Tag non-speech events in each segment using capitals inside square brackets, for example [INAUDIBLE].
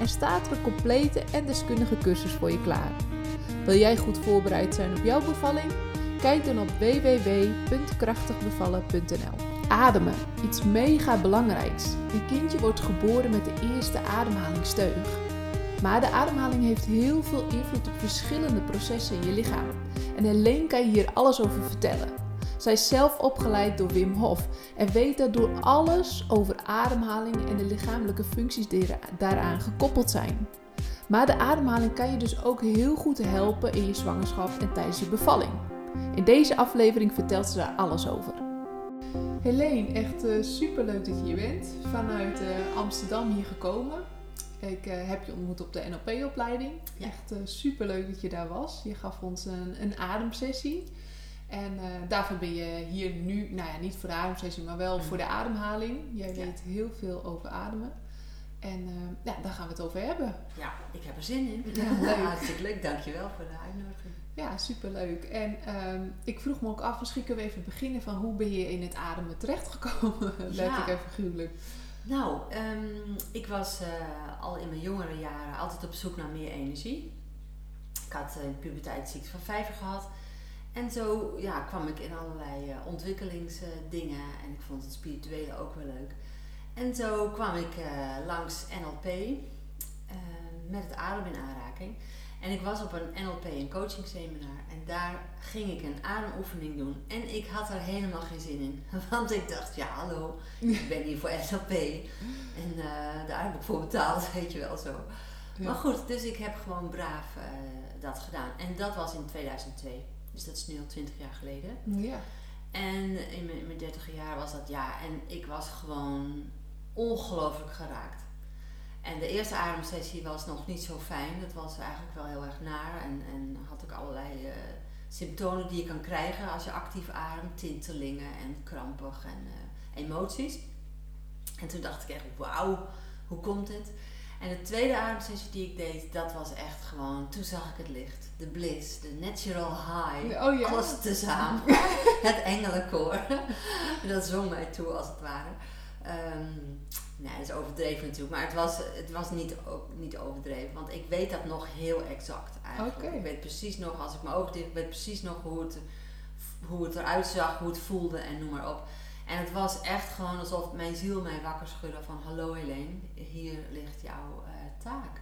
en staat er een complete en deskundige cursus voor je klaar. Wil jij goed voorbereid zijn op jouw bevalling? Kijk dan op www.krachtigbevallen.nl. Ademen, iets mega belangrijks. Een kindje wordt geboren met de eerste ademhalingsteug. Maar de ademhaling heeft heel veel invloed op verschillende processen in je lichaam. En Helene kan je hier alles over vertellen. Zij is zelf opgeleid door Wim Hof en weet daardoor alles over ademhaling en de lichamelijke functies die daaraan gekoppeld zijn. Maar de ademhaling kan je dus ook heel goed helpen in je zwangerschap en tijdens je bevalling. In deze aflevering vertelt ze daar alles over. Helene, echt uh, super leuk dat je hier bent. Vanuit uh, Amsterdam hier gekomen. Ik uh, heb je ontmoet op de NLP-opleiding. Ja. Echt super leuk dat je daar was. Je gaf ons een, een ademsessie. En uh, daarvoor ben je hier nu, nou ja, niet voor de ademsessie, maar wel voor de ademhaling. Jij weet heel veel over ademen. En uh, ja, daar gaan we het over hebben. Ja, ik heb er zin in. Ja, [LAUGHS] leuk. Hartstikke leuk, dankjewel voor de uitnodiging. Ja, superleuk. En uh, ik vroeg me ook af, misschien kunnen we even beginnen van hoe ben je in het ademen terechtgekomen? [LAUGHS] Letterlijk ja. en figuurlijk. Nou, um, ik was uh, al in mijn jongere jaren altijd op zoek naar meer energie. Ik had in puberteit ziekte van vijver gehad. En zo ja, kwam ik in allerlei uh, ontwikkelingsdingen en ik vond het spirituele ook wel leuk. En zo kwam ik uh, langs NLP uh, met het adem in aanraking. En ik was op een NLP en coaching seminar en daar ging ik een ademoefening doen. En ik had er helemaal geen zin in. [LAUGHS] Want ik dacht, ja hallo, ik ben hier voor NLP. En daar heb ik voor betaald, [LAUGHS] weet je wel zo. Ja. Maar goed, dus ik heb gewoon braaf dat gedaan. En dat was in 2002. Dus dat is nu al 20 jaar geleden. Ja. En in mijn, in mijn 30 jaar was dat ja. En ik was gewoon ongelooflijk geraakt. En de eerste ademsessie was nog niet zo fijn. Dat was eigenlijk wel heel erg naar. En, en had ik allerlei uh, symptomen die je kan krijgen als je actief ademt. Tintelingen en krampig en uh, emoties. En toen dacht ik echt, wauw, hoe komt dit? En de tweede ademsessie die ik deed, dat was echt gewoon, toen zag ik het licht. De bliss, de natural high. Oh, ja. Alles tezamen. [LAUGHS] het engelenkoor. [LAUGHS] dat zong mij toe als het ware. Um, nee, dat is overdreven natuurlijk. Maar het was, het was niet, ook, niet overdreven. Want ik weet dat nog heel exact eigenlijk. Okay. Ik weet precies nog, als ik mijn ogen dicht, ik weet precies nog hoe het, hoe het eruit zag, hoe het voelde en noem maar op. En het was echt gewoon alsof mijn ziel mij wakker schudde van hallo Helene, hier ligt jouw uh, taak.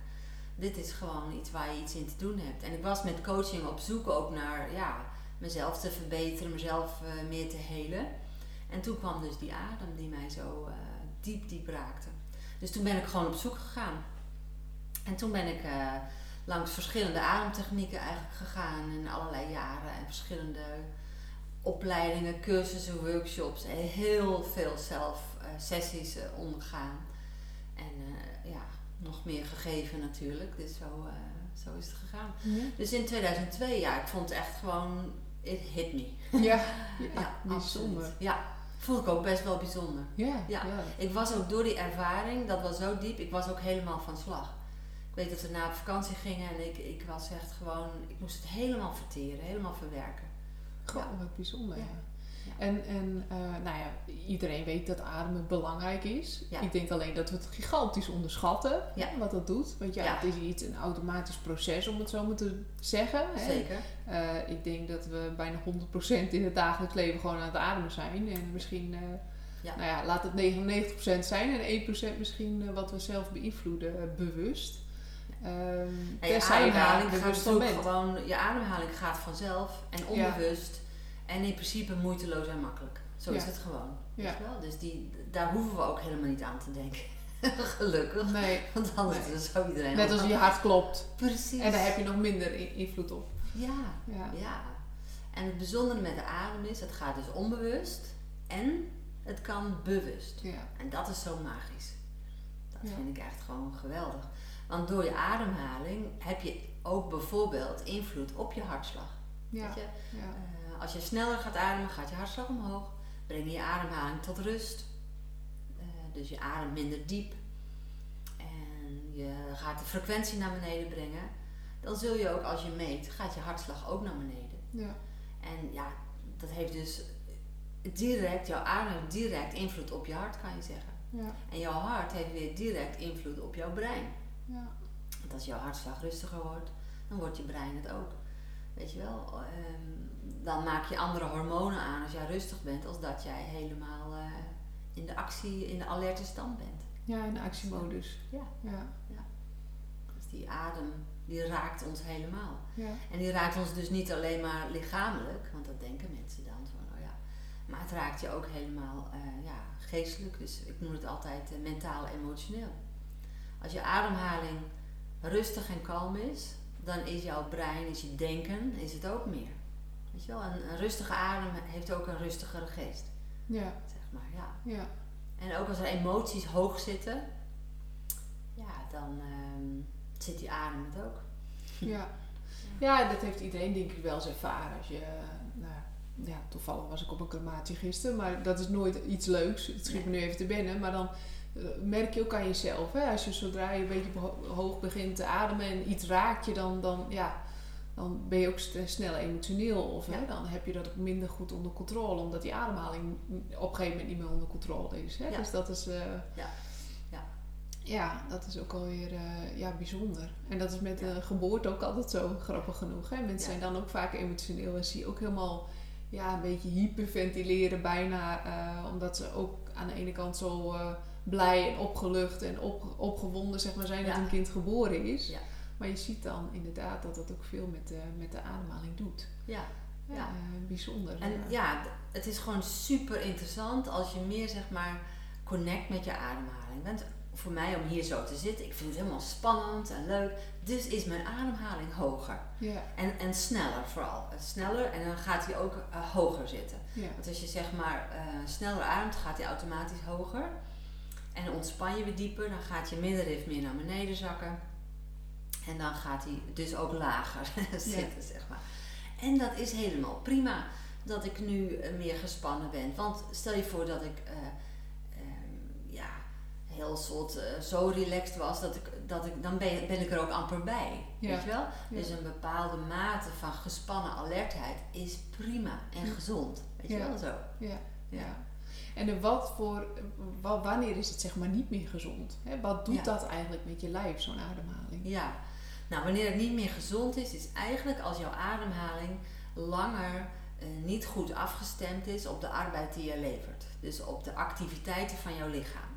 Dit is gewoon iets waar je iets in te doen hebt. En ik was met coaching op zoek ook naar ja, mezelf te verbeteren, mezelf uh, meer te helen. En toen kwam dus die adem die mij zo uh, diep, diep raakte. Dus toen ben ik gewoon op zoek gegaan. En toen ben ik langs verschillende ademtechnieken eigenlijk gegaan in allerlei jaren en verschillende opleidingen, cursussen, workshops en heel veel zelf uh, sessies uh, ondergaan. En uh, ja, nog meer gegeven natuurlijk. Dus zo, zo is het gegaan. Ja. Dus in 2002, ja, ik vond het echt gewoon, it hit me. Ja, [LAUGHS] ja, ja bijzonder. absoluut. Ja, vond ik ook best wel bijzonder. Ja, ja. ja. Ik was ook door die ervaring, dat was zo diep, ik was ook helemaal van slag. Ik weet dat we na op vakantie gingen en ik, ik was echt gewoon, ik moest het helemaal verteren, helemaal verwerken. Ja. wat bijzonder. En, en uh, nou ja, iedereen weet dat ademen belangrijk is. Ik denk alleen dat we het gigantisch onderschatten hè, wat dat doet. Want ja, het is iets, een automatisch proces om het zo maar te zeggen. Hè. Zeker. Uh, ik denk dat we bijna 100% in het dagelijks leven gewoon aan het ademen zijn. En misschien, uh, nou ja, laat het 99% zijn en 1% misschien wat we zelf beïnvloeden bewust. Um, en je ademhaling gaat ook gewoon, je ademhaling gaat vanzelf en onbewust ja. En in principe moeiteloos en makkelijk. Zo ja. is het gewoon. Ja. Wel? Dus die, daar hoeven we ook helemaal niet aan te denken. [LAUGHS] Gelukkig. Nee. Want anders nee. zou iedereen. Net als je hart klopt. Precies. En daar heb je nog minder invloed op. Ja. ja. ja. En het bijzondere met de adem is, het gaat dus onbewust en het kan bewust. Ja. En dat is zo magisch. Dat vind ik echt gewoon geweldig. Want door je ademhaling heb je ook bijvoorbeeld invloed op je hartslag. Ja. Weet je? Ja. Als je sneller gaat ademen, gaat je hartslag omhoog. Breng je ademhaling tot rust. Eh, dus je ademt minder diep. En je gaat de frequentie naar beneden brengen. Dan zul je ook als je meet, gaat je hartslag ook naar beneden. Ja. En ja, dat heeft dus direct, jouw adem heeft direct invloed op je hart, kan je zeggen. Ja. En jouw hart heeft weer direct invloed op jouw brein. Ja. Want als jouw hartslag rustiger wordt, dan wordt je brein het ook. Weet je wel? Ehm, dan maak je andere hormonen aan als jij rustig bent, als dat jij helemaal eh, in de actie, in de alerte stand bent. Ja, in de actiemodus. Ja. Ja. Dus die adem, die raakt ons helemaal. Ja. En die raakt ons dus niet alleen maar lichamelijk, want dat denken mensen dan van, oh ja. Maar het raakt je ook helemaal eh, ja, geestelijk, dus ik noem het altijd eh, mentaal emotioneel. Als je ademhaling rustig en kalm is, dan is jouw brein, is je denken, is het ook meer. Weet je wel, een, een rustige adem heeft ook een rustigere geest, Ja. zeg maar, ja. Ja. En ook als er emoties hoog zitten, ja, dan ehm, zit die adem het ook. Ja. [LAUGHS] ja, dat heeft iedereen denk ik wel eens ervaren. Als je, eh, nou, ja, toevallig was ik op een crematie gisteren, maar dat is nooit iets leuks. Het schiet me nu even te binnen, maar dan eh, merk je ook aan jezelf. Hè? Als je zodra je een beetje hoog begint te ademen en iets raakt je, dan, dan, ja, dan ben je ook snel emotioneel. Of hè, dan heb je dat ook minder goed onder controle, omdat die ademhaling op een gegeven moment niet meer onder controle is. Hè? Ja. Dus dat is. eh, Ja. Ja. ja, dat is ook alweer eh, ja, bijzonder. En dat is met de geboorte ook altijd zo grappig genoeg. Hè? Mensen zijn dan ook vaak emotioneel en zie je ook helemaal ja, een beetje hyperventileren bijna. eh, omdat ze ook aan de ene kant zo blij en opgelucht en op, opgewonden zeg maar, zijn dat een kind geboren is. Ja. Maar je ziet dan inderdaad dat dat ook veel met de, met de ademhaling doet. Ja. Ja, Ja. eh, bijzonder. En ja, het is gewoon super interessant als je meer zeg maar connect met je ademhaling. Want voor mij om hier zo te zitten, ik vind het helemaal spannend en leuk. Dus is mijn ademhaling hoger. Ja, En, en sneller vooral. Eh, Sneller en dan gaat hij ook eh, hoger zitten. ja, Want als je zeg maar eh, sneller ademt, gaat hij automatisch hoger. En dan ontspan je weer dieper, dan gaat je middenrif meer naar beneden zakken. En dan gaat hij dus ook lager [LAUGHS] zitten, zeg maar. En dat is helemaal prima dat ik nu eh, meer gespannen ben. Want stel je voor dat ik eh, ehm, ja, heel soort eh, zo relaxed was, dat ik, dat ik, dan ben, ben ik er ook amper bij. Ja. Weet je wel? Ja. Dus een bepaalde mate van gespannen alertheid is prima en gezond. Weet je wel zo? ja. Ja. En wat voor, wa- wanneer is het zeg maar niet meer gezond? Hè? Wat doet dat eigenlijk met je lijf, zo'n ademhaling? Ja, nou wanneer het niet meer gezond is, is eigenlijk als jouw ademhaling langer eh, niet goed afgestemd is op de arbeid die je levert. Dus op de activiteiten van jouw lichaam.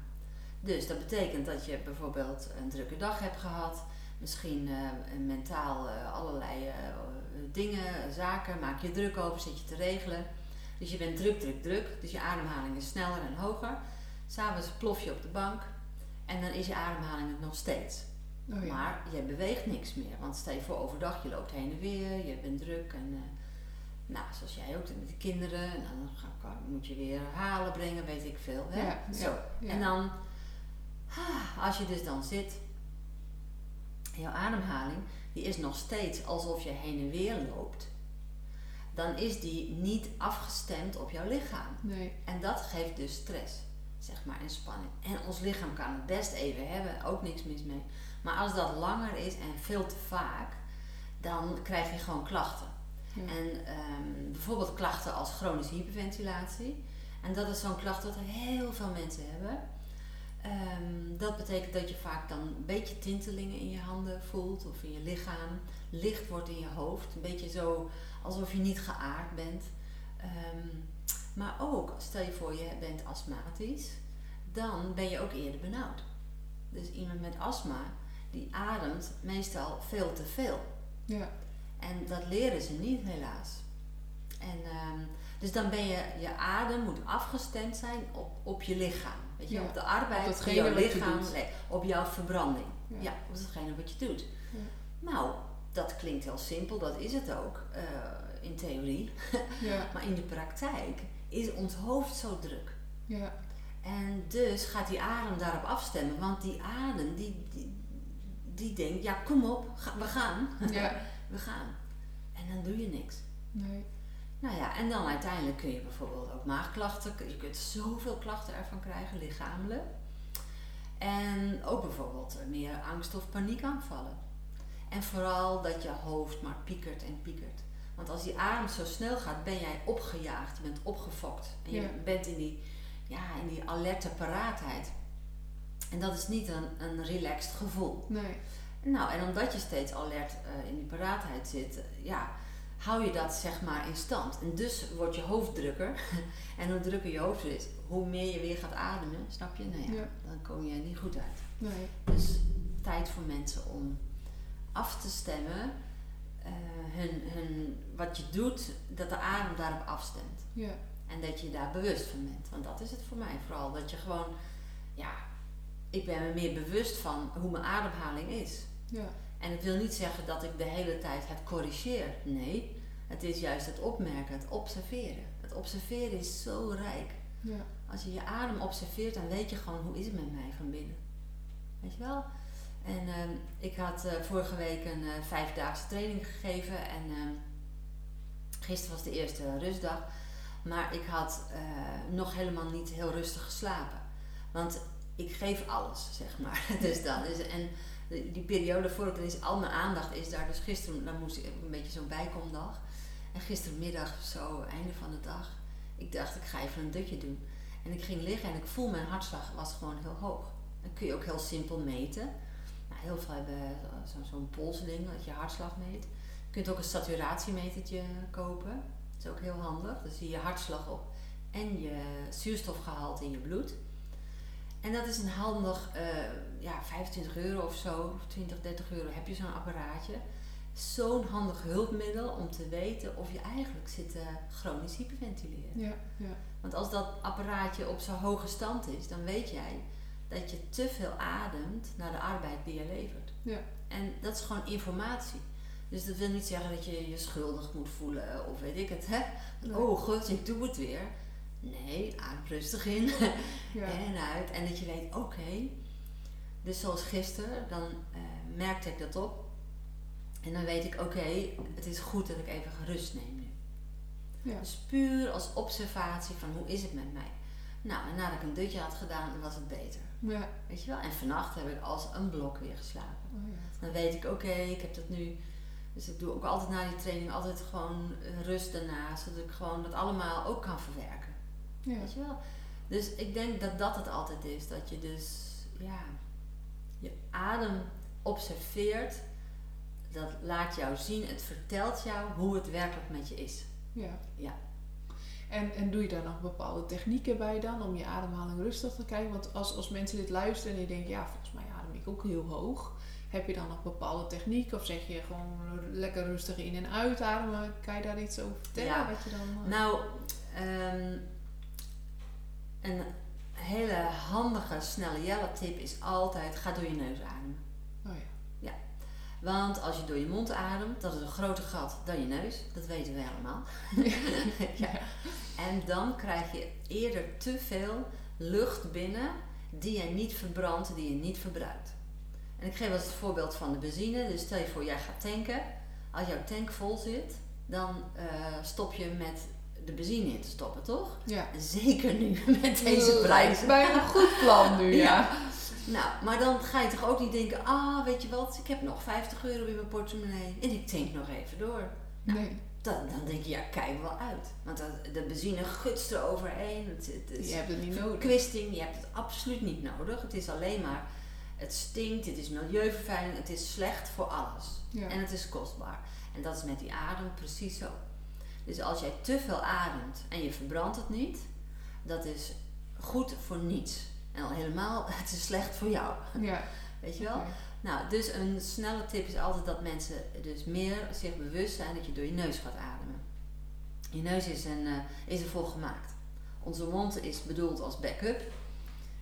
Dus dat betekent dat je bijvoorbeeld een drukke dag hebt gehad, misschien eh, mentaal eh, allerlei dingen, zaken, maak je druk over, zit je te regelen. Dus je bent druk, druk, druk. Dus je ademhaling is sneller en hoger. S'avonds plof je op de bank en dan is je ademhaling het nog steeds. Oh ja. Maar je beweegt niks meer. Want stel je voor overdag, je loopt heen en weer, je bent druk. En eh, nou, zoals jij ook met de kinderen. En dan ga- moet je weer halen, brengen, weet ik veel. Hè? Ja, Zo. ja. En dan, ah, als je dus dan zit, jouw ademhaling, die is nog steeds alsof je heen en weer loopt. Dan is die niet afgestemd op jouw lichaam. Nee. En dat geeft dus stress, zeg maar, en spanning. En ons lichaam kan het best even hebben, ook niks mis mee. Maar als dat langer is en veel te vaak, dan krijg je gewoon klachten. Ja. En ehm, bijvoorbeeld klachten als chronische hyperventilatie. En dat is zo'n klacht wat heel veel mensen hebben. Ehm, dat betekent dat je vaak dan een beetje tintelingen in je handen voelt of in je lichaam. Licht wordt in je hoofd. Een beetje zo alsof je niet geaard bent. Ehm, maar ook, stel je voor je bent astmatisch, dan ben je ook eerder benauwd. Dus iemand met astma, die ademt meestal veel te veel. Ja. En dat leren ze niet, helaas. En, ehm, dus dan ben je, je adem moet afgestemd zijn op, op je lichaam. Weet je, Ja, op de arbeid datgene jouw lichaam, nee, op jouw verbranding. Ja. Ja, op datgene wat je doet. Nou, dat klinkt heel simpel, dat is het ook eh, in theorie. [LAUGHS] Ja. Maar in de praktijk is ons hoofd zo druk. Ja. En dus gaat die adem daarop afstemmen, want die adem die, die, die denkt, ja kom op, ga- we gaan. [LAUGHS] Ja. we gaan. En dan doe je niks. Nee. Nou ja, en dan uiteindelijk kun je bijvoorbeeld ook maagklachten. Je kunt zoveel klachten ervan krijgen, lichamelijk. En ook bijvoorbeeld meer angst of paniekaanvallen. En vooral dat je hoofd maar piekert en piekert. Want als die adem zo snel gaat, ben jij opgejaagd, je bent opgefokt. En je Ja. bent in die, ja, in die alerte paraatheid. En dat is niet een, een relaxed gevoel. Nee. Nou, en omdat je steeds alert eh, in die paraatheid zit, eh, ja, hou je dat zeg maar in stand. En dus wordt je hoofd drukker. [LAUGHS] en hoe drukker je hoofd is, hoe meer je weer gaat ademen, snap je? Nou ja, Ja. dan kom je niet goed uit. Nee. Dus tijd voor mensen om af te stemmen. eh, hun, hun, wat je doet, dat de adem daarop afstemt. Ja. En dat je daar bewust van bent. Want dat is het voor mij vooral. Dat je gewoon, ja, ik ben me meer bewust van hoe mijn ademhaling is. Ja. En het wil niet zeggen dat ik de hele tijd het corrigeer. Nee, het is juist het opmerken, het observeren. Het observeren is zo rijk. Ja. Als je je adem observeert, dan weet je gewoon hoe is het met mij van binnen. Weet je wel? En ehm, ik had eh, vorige week een eh, vijfdaagse training gegeven en ehm, gisteren was de eerste rustdag. Maar ik had eh, nog helemaal niet heel rustig geslapen. Want ik geef alles, zeg maar. [LAUGHS] dus dan is, en die periode voor dan is al mijn aandacht is daar. Dus gisteren dan moest ik een beetje zo'n bijkomdag. En gistermiddag zo, einde van de dag. Ik dacht, ik ga even een dutje doen. En ik ging liggen en ik voel mijn hartslag was gewoon heel hoog. Dat kun je ook heel simpel meten. Nou, heel veel hebben eh, zo- zo'n polsding dat je hartslag meet. Je kunt ook een saturatiemetertje kopen. Dat is ook heel handig. Dan zie je hartslag op en je zuurstofgehalte in je bloed. En dat is een handig, eh, ja, 25 euro of zo, of 20, 30 euro heb je zo'n apparaatje. Zo'n handig hulpmiddel om te weten of je eigenlijk zit te chronisch hyperventileren. Ja. Ja. Want als dat apparaatje op zo'n hoge stand is, dan weet jij dat je te veel ademt naar de arbeid die je levert. Ja. En dat is gewoon informatie. Dus dat wil niet zeggen dat je je schuldig moet voelen of weet ik het. Hè? Nee. Oh god, ik doe het weer. Nee, adem rustig in [LAUGHS] Ja. en uit. En dat je weet, oké. Dus zoals gisteren, dan eh, merkte ik dat op. En dan weet ik, oké, het is goed dat ik even rust neem nu. Ja. Dus puur als observatie van hoe is het met mij. Nou, en nadat ik een dutje had gedaan, was het beter. Ja. Weet je wel? En vannacht heb ik als een blok weer geslapen. Oh, ja. Dan weet ik, oké, ik heb dat nu. Dus ik doe ook altijd na die training altijd gewoon rust daarna. Zodat ik gewoon dat allemaal ook kan verwerken. Ja. Weet je wel? Dus ik denk dat dat het altijd is. Dat je dus, ja, je adem observeert. Dat laat jou zien, het vertelt jou hoe het werkelijk met je is. Ja. Ja. En, en doe je daar nog bepaalde technieken bij dan om je ademhaling rustig te krijgen? Want als, als mensen dit luisteren en die denken, ja, volgens mij adem ik ook heel hoog. Heb je dan nog bepaalde technieken? Of zeg je gewoon lekker rustig in- en uitademen? Kan je daar iets over vertellen? Ja. Wat je dan, eh, Nou, ehm, een hele handige, snelle jelle tip is altijd: ga door je neus ademen. Oh ja. Want als je door je mond ademt, dat is een groter gat dan je neus. Dat weten we allemaal. [LAUGHS] ja. En dan krijg je eerder te veel lucht binnen die je niet verbrandt, die je niet verbruikt. En ik geef eens het voorbeeld van de benzine. Dus stel je voor, jij gaat tanken. Als jouw tank vol zit, dan eh, stop je met de benzine in te stoppen, toch? Ja. Zeker nu [LAUGHS] met deze prijzen. Bij een goed plan nu, [LAUGHS] ja. Nou, maar dan ga je toch ook niet denken, ah, weet je wat, ik heb nog 50 euro in mijn portemonnee en ik tank nog even door. Nou, Nee, Dan, dan denk je, ja, kijk wel uit. Want dat, de benzine gutst er overheen. Het, het is je hebt het niet nodig. verkwisting, je hebt het absoluut niet nodig. Het is alleen maar, het stinkt, het is milieuvervuiling, het is slecht voor alles. Ja. En het is kostbaar. En dat is met die adem precies zo. Dus als jij te veel ademt en je verbrandt het niet, dat is goed voor niets. En al helemaal, [LAUGHS] het is slecht voor jou. Ja. Weet je wel? Nou, dus een snelle tip is altijd dat mensen dus meer zich bewust zijn dat je door je neus gaat ademen. Je neus is, een, eh, is ervoor gemaakt. Onze mond is bedoeld als backup.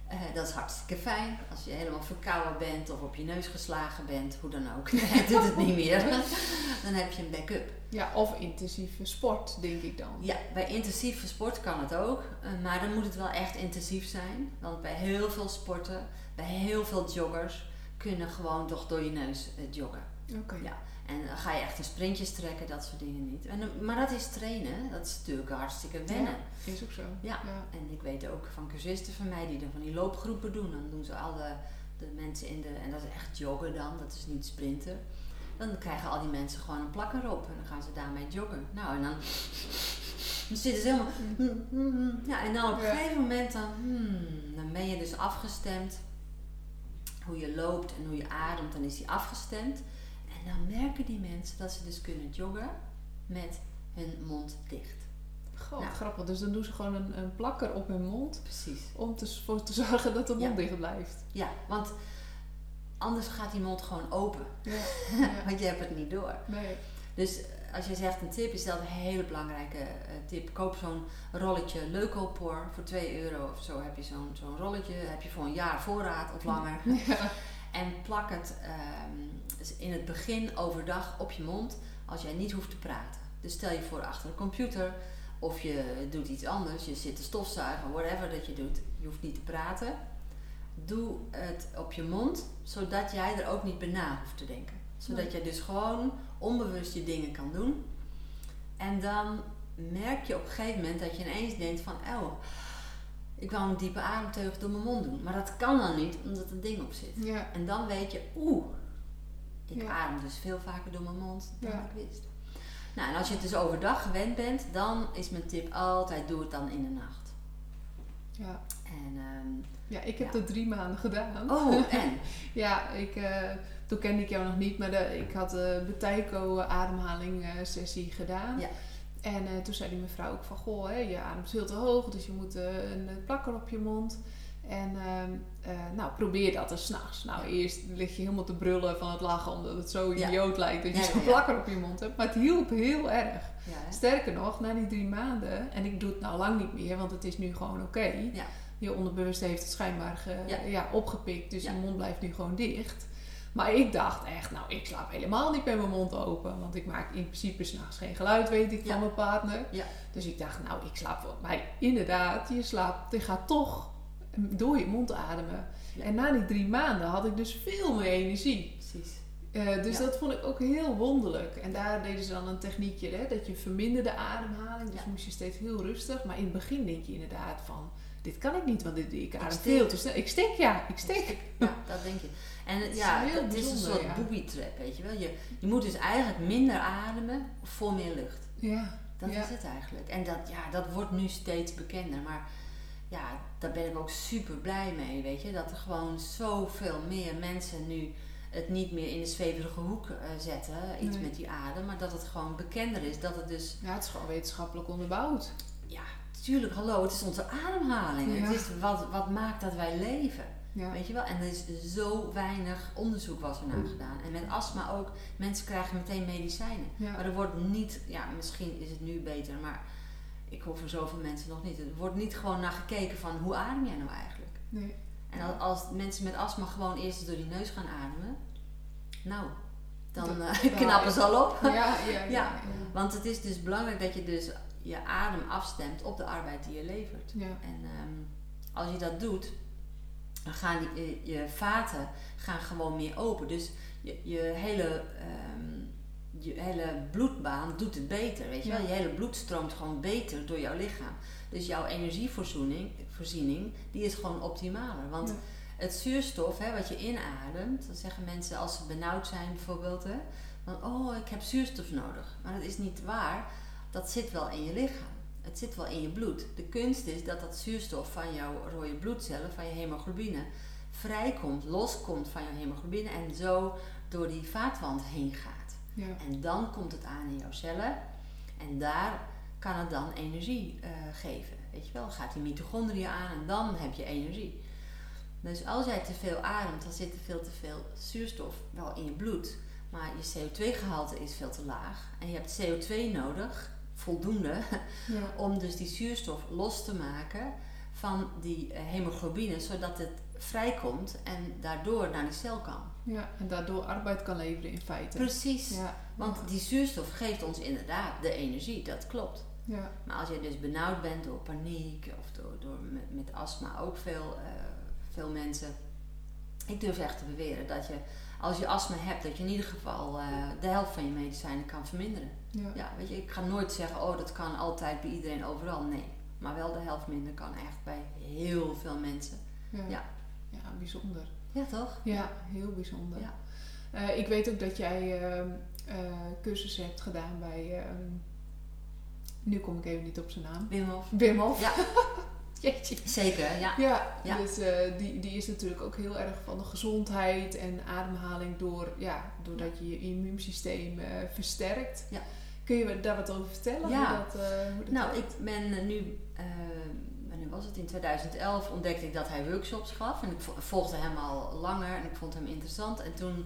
Eh, dat is hartstikke fijn. Als je helemaal verkouden bent of op je neus geslagen bent, hoe dan ook. Hij [LAUGHS] doet het niet meer. [LAUGHS] Dan heb je een backup. Ja, of intensieve sport, denk ik dan. Ja, bij intensieve sport kan het ook. eh, Maar dan moet het wel echt intensief zijn. Want bij heel veel sporten, bij heel veel joggers, kunnen gewoon toch door je neus eh, joggen. Oké. Ja. En dan ga je echt in sprintjes trekken, dat soort dingen niet. En, eh, maar dat is trainen, dat is natuurlijk hartstikke wennen. Is ook zo. Ja. En ik weet ook van cursisten van mij die dan van die loopgroepen doen. Dan doen ze al de, de mensen in de, en dat is echt joggen dan, dat is niet sprinten. Dan krijgen al die mensen gewoon een plakker op en dan gaan ze daarmee joggen. Nou, en dan, dan zitten ze helemaal. Ja, en dan op een Ja. gegeven moment dan, hmm, dan ben je dus afgestemd. Hoe je loopt en hoe je ademt, dan is die afgestemd. En dan merken die mensen dat ze dus kunnen joggen met hun mond dicht. Goh, Nou. grappig. Dus dan doen ze gewoon een, een plakker op hun mond Precies. om te, voor te zorgen dat de mond Ja. dicht blijft. Ja, want anders gaat die mond gewoon open. Ja. [LAUGHS] Want je hebt het niet door. Nee. Dus als je zegt een tip, is dat een hele belangrijke eh, tip. Koop zo'n rolletje Leukopoor voor 2 euro of zo. Heb je zo'n zo'n rolletje, heb je voor een jaar voorraad of langer. [LAUGHS] Ja. En plak het ehm, in het begin overdag op je mond als jij niet hoeft te praten. Dus stel je voor achter een computer of je doet iets anders. Je zit te stofzuigen, whatever dat je doet. Je hoeft niet te praten. Doe het op je mond, zodat jij er ook niet bij na hoeft te denken. Zodat Nee. je dus gewoon onbewust je dingen kan doen. En dan merk je op een gegeven moment dat je ineens denkt van... Oh, ik wou een diepe ademteug door mijn mond doen. Maar dat kan dan niet, omdat er ding op zit. Ja. En dan weet je, oeh, ik Ja. adem dus veel vaker door mijn mond dan Ja. ik wist. Nou, en als je het dus overdag gewend bent, dan is mijn tip altijd doe het dan in de nacht. Ja. En, ehm, ja, ik heb Ja. dat drie maanden gedaan. oh, [LAUGHS] en? Ja, ik, eh, toen kende ik jou nog niet, maar de, ik had de Beteiko ademhaling eh, sessie gedaan. Ja. En eh, toen zei die mevrouw ook van, goh, hè, je ademt veel te hoog, dus je moet eh, een eh, plakker op je mond. En ehm, eh, nou, probeer dat eens s'nachts. Nou, eerst lig je helemaal te brullen van het lachen, omdat het zo idioot lijkt dat je zo'n plakker op je mond hebt. Maar het hielp heel erg. Sterker nog, na die drie maanden, en ik doe het nou lang niet meer, want het is nu gewoon oké. Ja. Je onderbewuste heeft het schijnbaar ge- Ja. ja. opgepikt, dus je mond blijft nu gewoon dicht. Maar ik dacht echt, nou, ik slaap helemaal niet met mijn mond open. Want ik maak in principe s'nachts geen geluid, weet ik, Ja. van mijn partner. Ja. Dus ik dacht, nou, ik slaap wel. Maar inderdaad, je slaapt, je gaat toch door je mond ademen. Ja. En na die drie maanden had ik dus veel meer energie. Precies. Eh, dus dat vond ik ook heel wonderlijk. En daar deden ze dan een techniekje, hè, dat je verminderde ademhaling. Dus moest je steeds heel rustig. Maar in het begin denk je inderdaad van, dit kan ik niet, want dit, ik adem veel te snel. Ik stik, ja, ik stik. Ja, dat denk je. En het- is ja, het is een soort ja. booby trap, weet je wel. Je, je moet dus eigenlijk minder ademen voor meer lucht. Ja, Dat Ja. is het eigenlijk. En dat, ja, dat wordt nu steeds bekender. Maar ja, daar ben ik ook super blij mee, weet je. Dat er gewoon zoveel meer mensen nu het niet meer in de zweverige hoek eh, zetten, iets Nee. met die adem. Maar dat het gewoon bekender is. Dat het dus, ja, het is gewoon wetenschappelijk onderbouwd. Tuurlijk, hallo, het is onze ademhaling. Ja. Het is wat, wat maakt dat wij leven. Ja. Weet je wel? En er is zo weinig onderzoek was er naar gedaan. En met astma ook, mensen krijgen meteen medicijnen. Ja. Maar er wordt niet, ja, misschien is het nu beter, maar ik hoor voor zoveel mensen nog niet. Er wordt niet gewoon naar gekeken van hoe adem jij nou eigenlijk? Nee. En als, als mensen met astma gewoon eerst door die neus gaan ademen, nou, dan Dat- eh, [LAUGHS] knappen ze al op. Ja, ja, ja. Ja. ja. Want het is dus belangrijk dat je dus je adem afstemt op de arbeid die je levert. Ja. En ehm, als je dat doet, dan gaan die, eh, je vaten gaan gewoon meer open. Dus je, je, hele, ehm, je hele bloedbaan doet het beter. Weet je wel? Je hele bloed stroomt gewoon beter door jouw lichaam. Dus jouw energievoorziening voorziening, die is gewoon optimaler. Want Ja. het zuurstof hè, wat je inademt, dan zeggen mensen als ze benauwd zijn bijvoorbeeld, hè, van oh ik heb zuurstof nodig. Maar dat is niet waar. Dat zit wel in je lichaam. Het zit wel in je bloed. De kunst is dat dat zuurstof van jouw rode bloedcellen, van je hemoglobine, vrijkomt, loskomt van jouw hemoglobine en zo door die vaatwand heen gaat. Ja. En dan komt het aan in jouw cellen en daar kan het dan energie eh, geven. Weet je wel, gaat die mitochondriën aan en dan heb je energie. Dus als jij te veel ademt, dan zit er veel te veel zuurstof wel in je bloed. Maar je CO2-gehalte is veel te laag. En je hebt CO2 nodig, voldoende, Ja. [LAUGHS] om dus die zuurstof los te maken van die eh, hemoglobine, zodat het vrijkomt en daardoor naar die cel kan. ja, en daardoor arbeid kan leveren in feite. Precies. Ja. Want die zuurstof geeft ons inderdaad de energie, dat klopt. Ja. Maar als je dus benauwd bent door paniek of door, door met, met astma ook veel, eh, veel mensen, ik durf echt te beweren dat je, als je astma hebt, dat je in ieder geval eh, de helft van je medicijnen kan verminderen. Ja. Ja, weet je, ik ga nooit zeggen, oh dat kan altijd bij iedereen overal. Nee, maar wel de helft minder kan echt bij heel veel mensen. Ja. Ja. Ja, bijzonder. Ja, toch? Ja, heel bijzonder. Ja. Eh, ik weet ook dat jij eh, cursussen hebt gedaan bij. ehm, nu kom ik even niet op zijn naam. Wim Hof? Wim Hof. Ja. [LAUGHS] [LAUGHS] Jeetje. Zeker, ja. Ja, Ja. dus eh, die, die is natuurlijk ook heel erg van de gezondheid en ademhaling door, ja, doordat je je immuunsysteem eh, versterkt. Ja. Kun je daar wat over vertellen? Ja. Hoe dat, eh, hoe dat Nou, ik ben nu, wanneer was het? In 2011 ontdekte ik dat hij workshops gaf. En ik vo- volgde hem al langer en ik vond hem interessant. En toen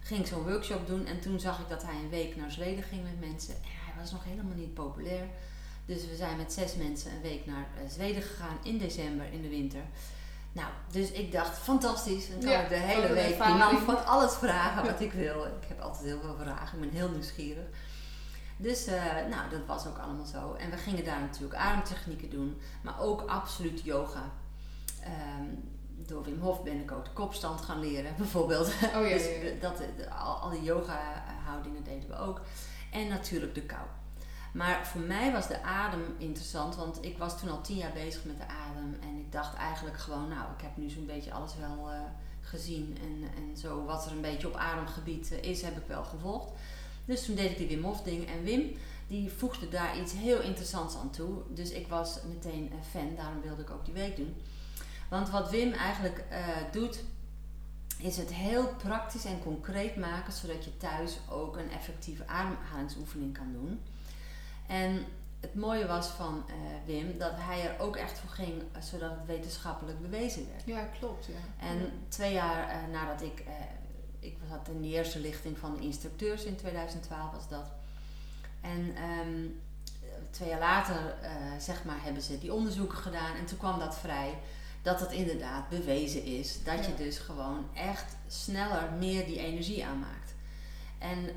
ging ik zo'n workshop doen en toen zag ik dat hij een week naar Zweden ging met mensen. En hij was nog helemaal niet populair. Dus we zijn met zes mensen een week naar eh, Zweden gegaan in december, in de winter. Nou, dus ik dacht, fantastisch. Dan kan Ja, ik de hele week die man van alles vragen wat ik wil. Ik heb altijd heel veel vragen, ik ben heel nieuwsgierig. Dus eh, nou, dat was ook allemaal zo. En we gingen daar natuurlijk ademtechnieken doen, maar ook absoluut yoga. Ehm, door Wim Hof ben ik ook de kopstand gaan leren, [LAUGHS] bijvoorbeeld. Oh ja, dus ja. Dat, al die yoga-houdingen deden we ook. En natuurlijk de kou. Maar voor mij was de adem interessant, want ik was toen al tien jaar bezig met de adem. En ik dacht eigenlijk gewoon, nou, ik heb nu zo'n beetje alles wel eh, gezien. En, en zo wat er een beetje op ademgebied eh, is, heb ik wel gevolgd. Dus toen deed ik die Wim Hof ding. En Wim, die voegde daar iets heel interessants aan toe. Dus ik was meteen een fan, daarom wilde ik ook die week doen. Want wat Wim eigenlijk eh, doet, is het heel praktisch en concreet maken, zodat je thuis ook een effectieve ademhalingsoefening kan doen. En het mooie was van eh, Wim dat hij er ook echt voor ging, eh, zodat het wetenschappelijk bewezen werd. Ja, klopt. Ja. En twee jaar eh, nadat ik, ik zat in de eerste lichting van de instructeurs in 2012 was dat. En ehm, twee jaar later, zeg maar, hebben ze die onderzoeken gedaan en toen kwam dat vrij dat het inderdaad bewezen is dat je dus gewoon echt sneller meer die energie aanmaakt. En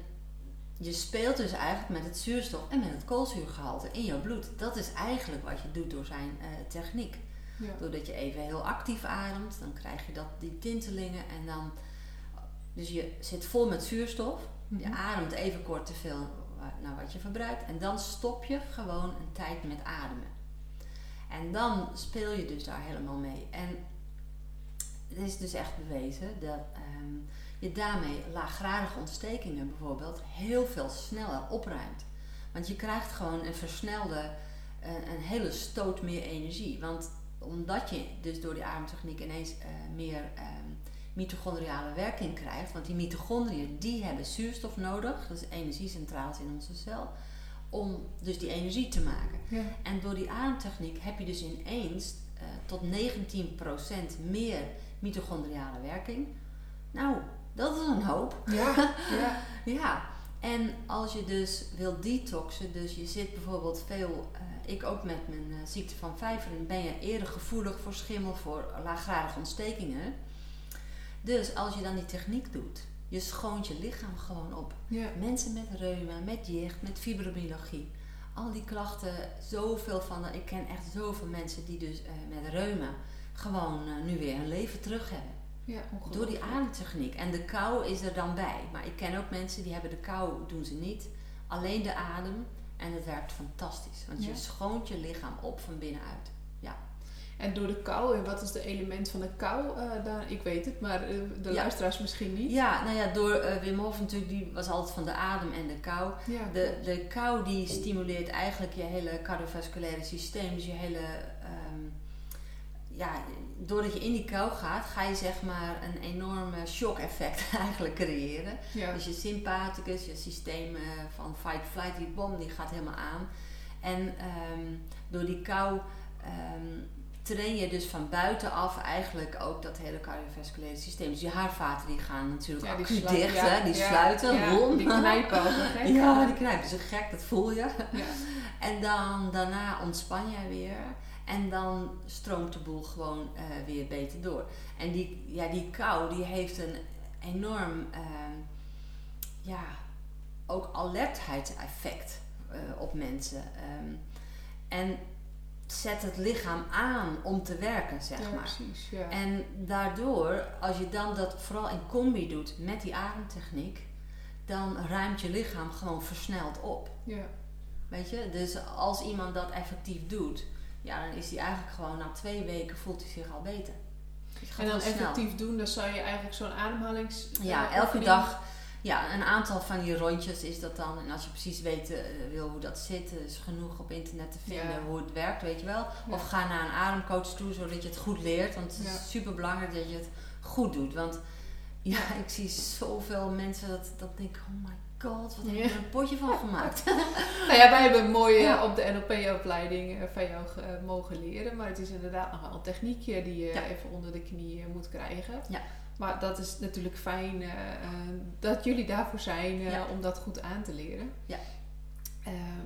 je speelt dus eigenlijk met het zuurstof en met het koolzuurgehalte in jouw bloed. Dat is eigenlijk wat je doet door zijn eh, techniek. Ja. Doordat je even heel actief ademt, dan krijg je dat, die tintelingen en dan. Dus je zit vol met zuurstof. Je Mhm. ademt even kort te veel wa- naar wat je verbruikt. En dan stop je gewoon een tijd met ademen. En dan speel je dus daar helemaal mee. En het is dus echt bewezen dat ehm, je daarmee laaggradige ontstekingen bijvoorbeeld heel veel sneller opruimt. Want je krijgt gewoon een versnelde, eh, een hele stoot meer energie. Want omdat je dus door die ademtechniek ineens eh, meer ehm, mitochondriale werking krijgt. Want die mitochondriën die hebben zuurstof nodig, dus energiecentrales in onze cel, om dus die energie te maken. Ja. En door die ademtechniek heb je dus ineens eh, tot 19% meer mitochondriale werking. Nou, dat is een hoop. Ja. [LAUGHS] ja. Ja, en als je dus wil detoxen, dus je zit bijvoorbeeld veel, eh, ik ook met mijn eh, ziekte van vijveren, ben je eerder gevoelig voor schimmel, voor laaggradige ontstekingen. Dus als je dan die techniek doet, je schoont je lichaam gewoon op. ja. Mensen met reuma, met jicht, met fibromyalgie, al die klachten, zoveel van, de- ik ken echt zoveel mensen die dus eh, met reuma gewoon eh, nu weer hun leven terug hebben. Ja, Door die ademtechniek. En de kou is er dan bij. Maar ik ken ook mensen die hebben de kou, doen ze niet. Alleen de adem. En het werkt fantastisch. Want Ja. je schoont je lichaam op van binnenuit. En door de kou, en wat is de element van de kou? eh, daar, ik weet het, maar eh, de Ja. luisteraars misschien niet. Ja, nou ja, door eh, Wim Hof natuurlijk, die was altijd van de adem en de kou. Ja, De, de kou die stimuleert eigenlijk je hele cardiovasculaire systeem. Dus je hele... ehm, ja, doordat je in die kou gaat, ga je zeg maar een enorme shock effect [LAUGHS] eigenlijk creëren. ja. Dus je sympathicus, je systeem eh, van fight, flight, die bom, die gaat helemaal aan. En ehm, door die kou ehm, train je dus van buitenaf eigenlijk ook dat hele cardiovasculaire systeem. Dus je haarvaten die gaan natuurlijk Ja, die acuut sluiten, dicht, ja, hè? die ja, sluiten, ja, rom. Die knijpen ook hè? [LAUGHS] Ja, die knijpen zo gek, dat voel je. Ja. [LAUGHS] En dan daarna ontspan jij weer. En dan stroomt de boel gewoon eh, weer beter door. En die, ja, die kou die heeft een enorm ehm, ja, ook alertheidseffect eh, op mensen. Ehm, en zet het lichaam aan om te werken, zeg ja, maar. precies. Ja. En daardoor, als je dan dat vooral in combi doet met die ademtechniek, dan ruimt je lichaam gewoon versneld op. ja. Weet je? Dus als iemand dat effectief doet, ja, dan is hij eigenlijk gewoon na twee weken voelt hij zich al beter. En dan effectief doen, dan zou je eigenlijk zo'n ademhalings... Ja, eh, elke dag. Ja, een aantal van die rondjes is dat dan. En als je precies weet, eh, wil hoe dat zit, is genoeg op internet te vinden Ja. hoe het werkt, weet je wel. Ja. Of ga naar een ademcoach toe, zodat je het goed leert. Want het is super belangrijk dat je het goed doet. Want ja, [LAUGHS] ik zie zoveel mensen dat, dat denken, oh my god, wat heb je er een potje van gemaakt. [LAUGHS] Nou ja, wij hebben Ja. op de NLP-opleiding eh, van jou eh, mogen leren. Maar het is inderdaad nog wel een techniekje die je Ja. even onder de knie eh, moet krijgen. Ja. Maar dat is natuurlijk fijn dat jullie daarvoor zijn Ja. om dat goed aan te leren. Ja.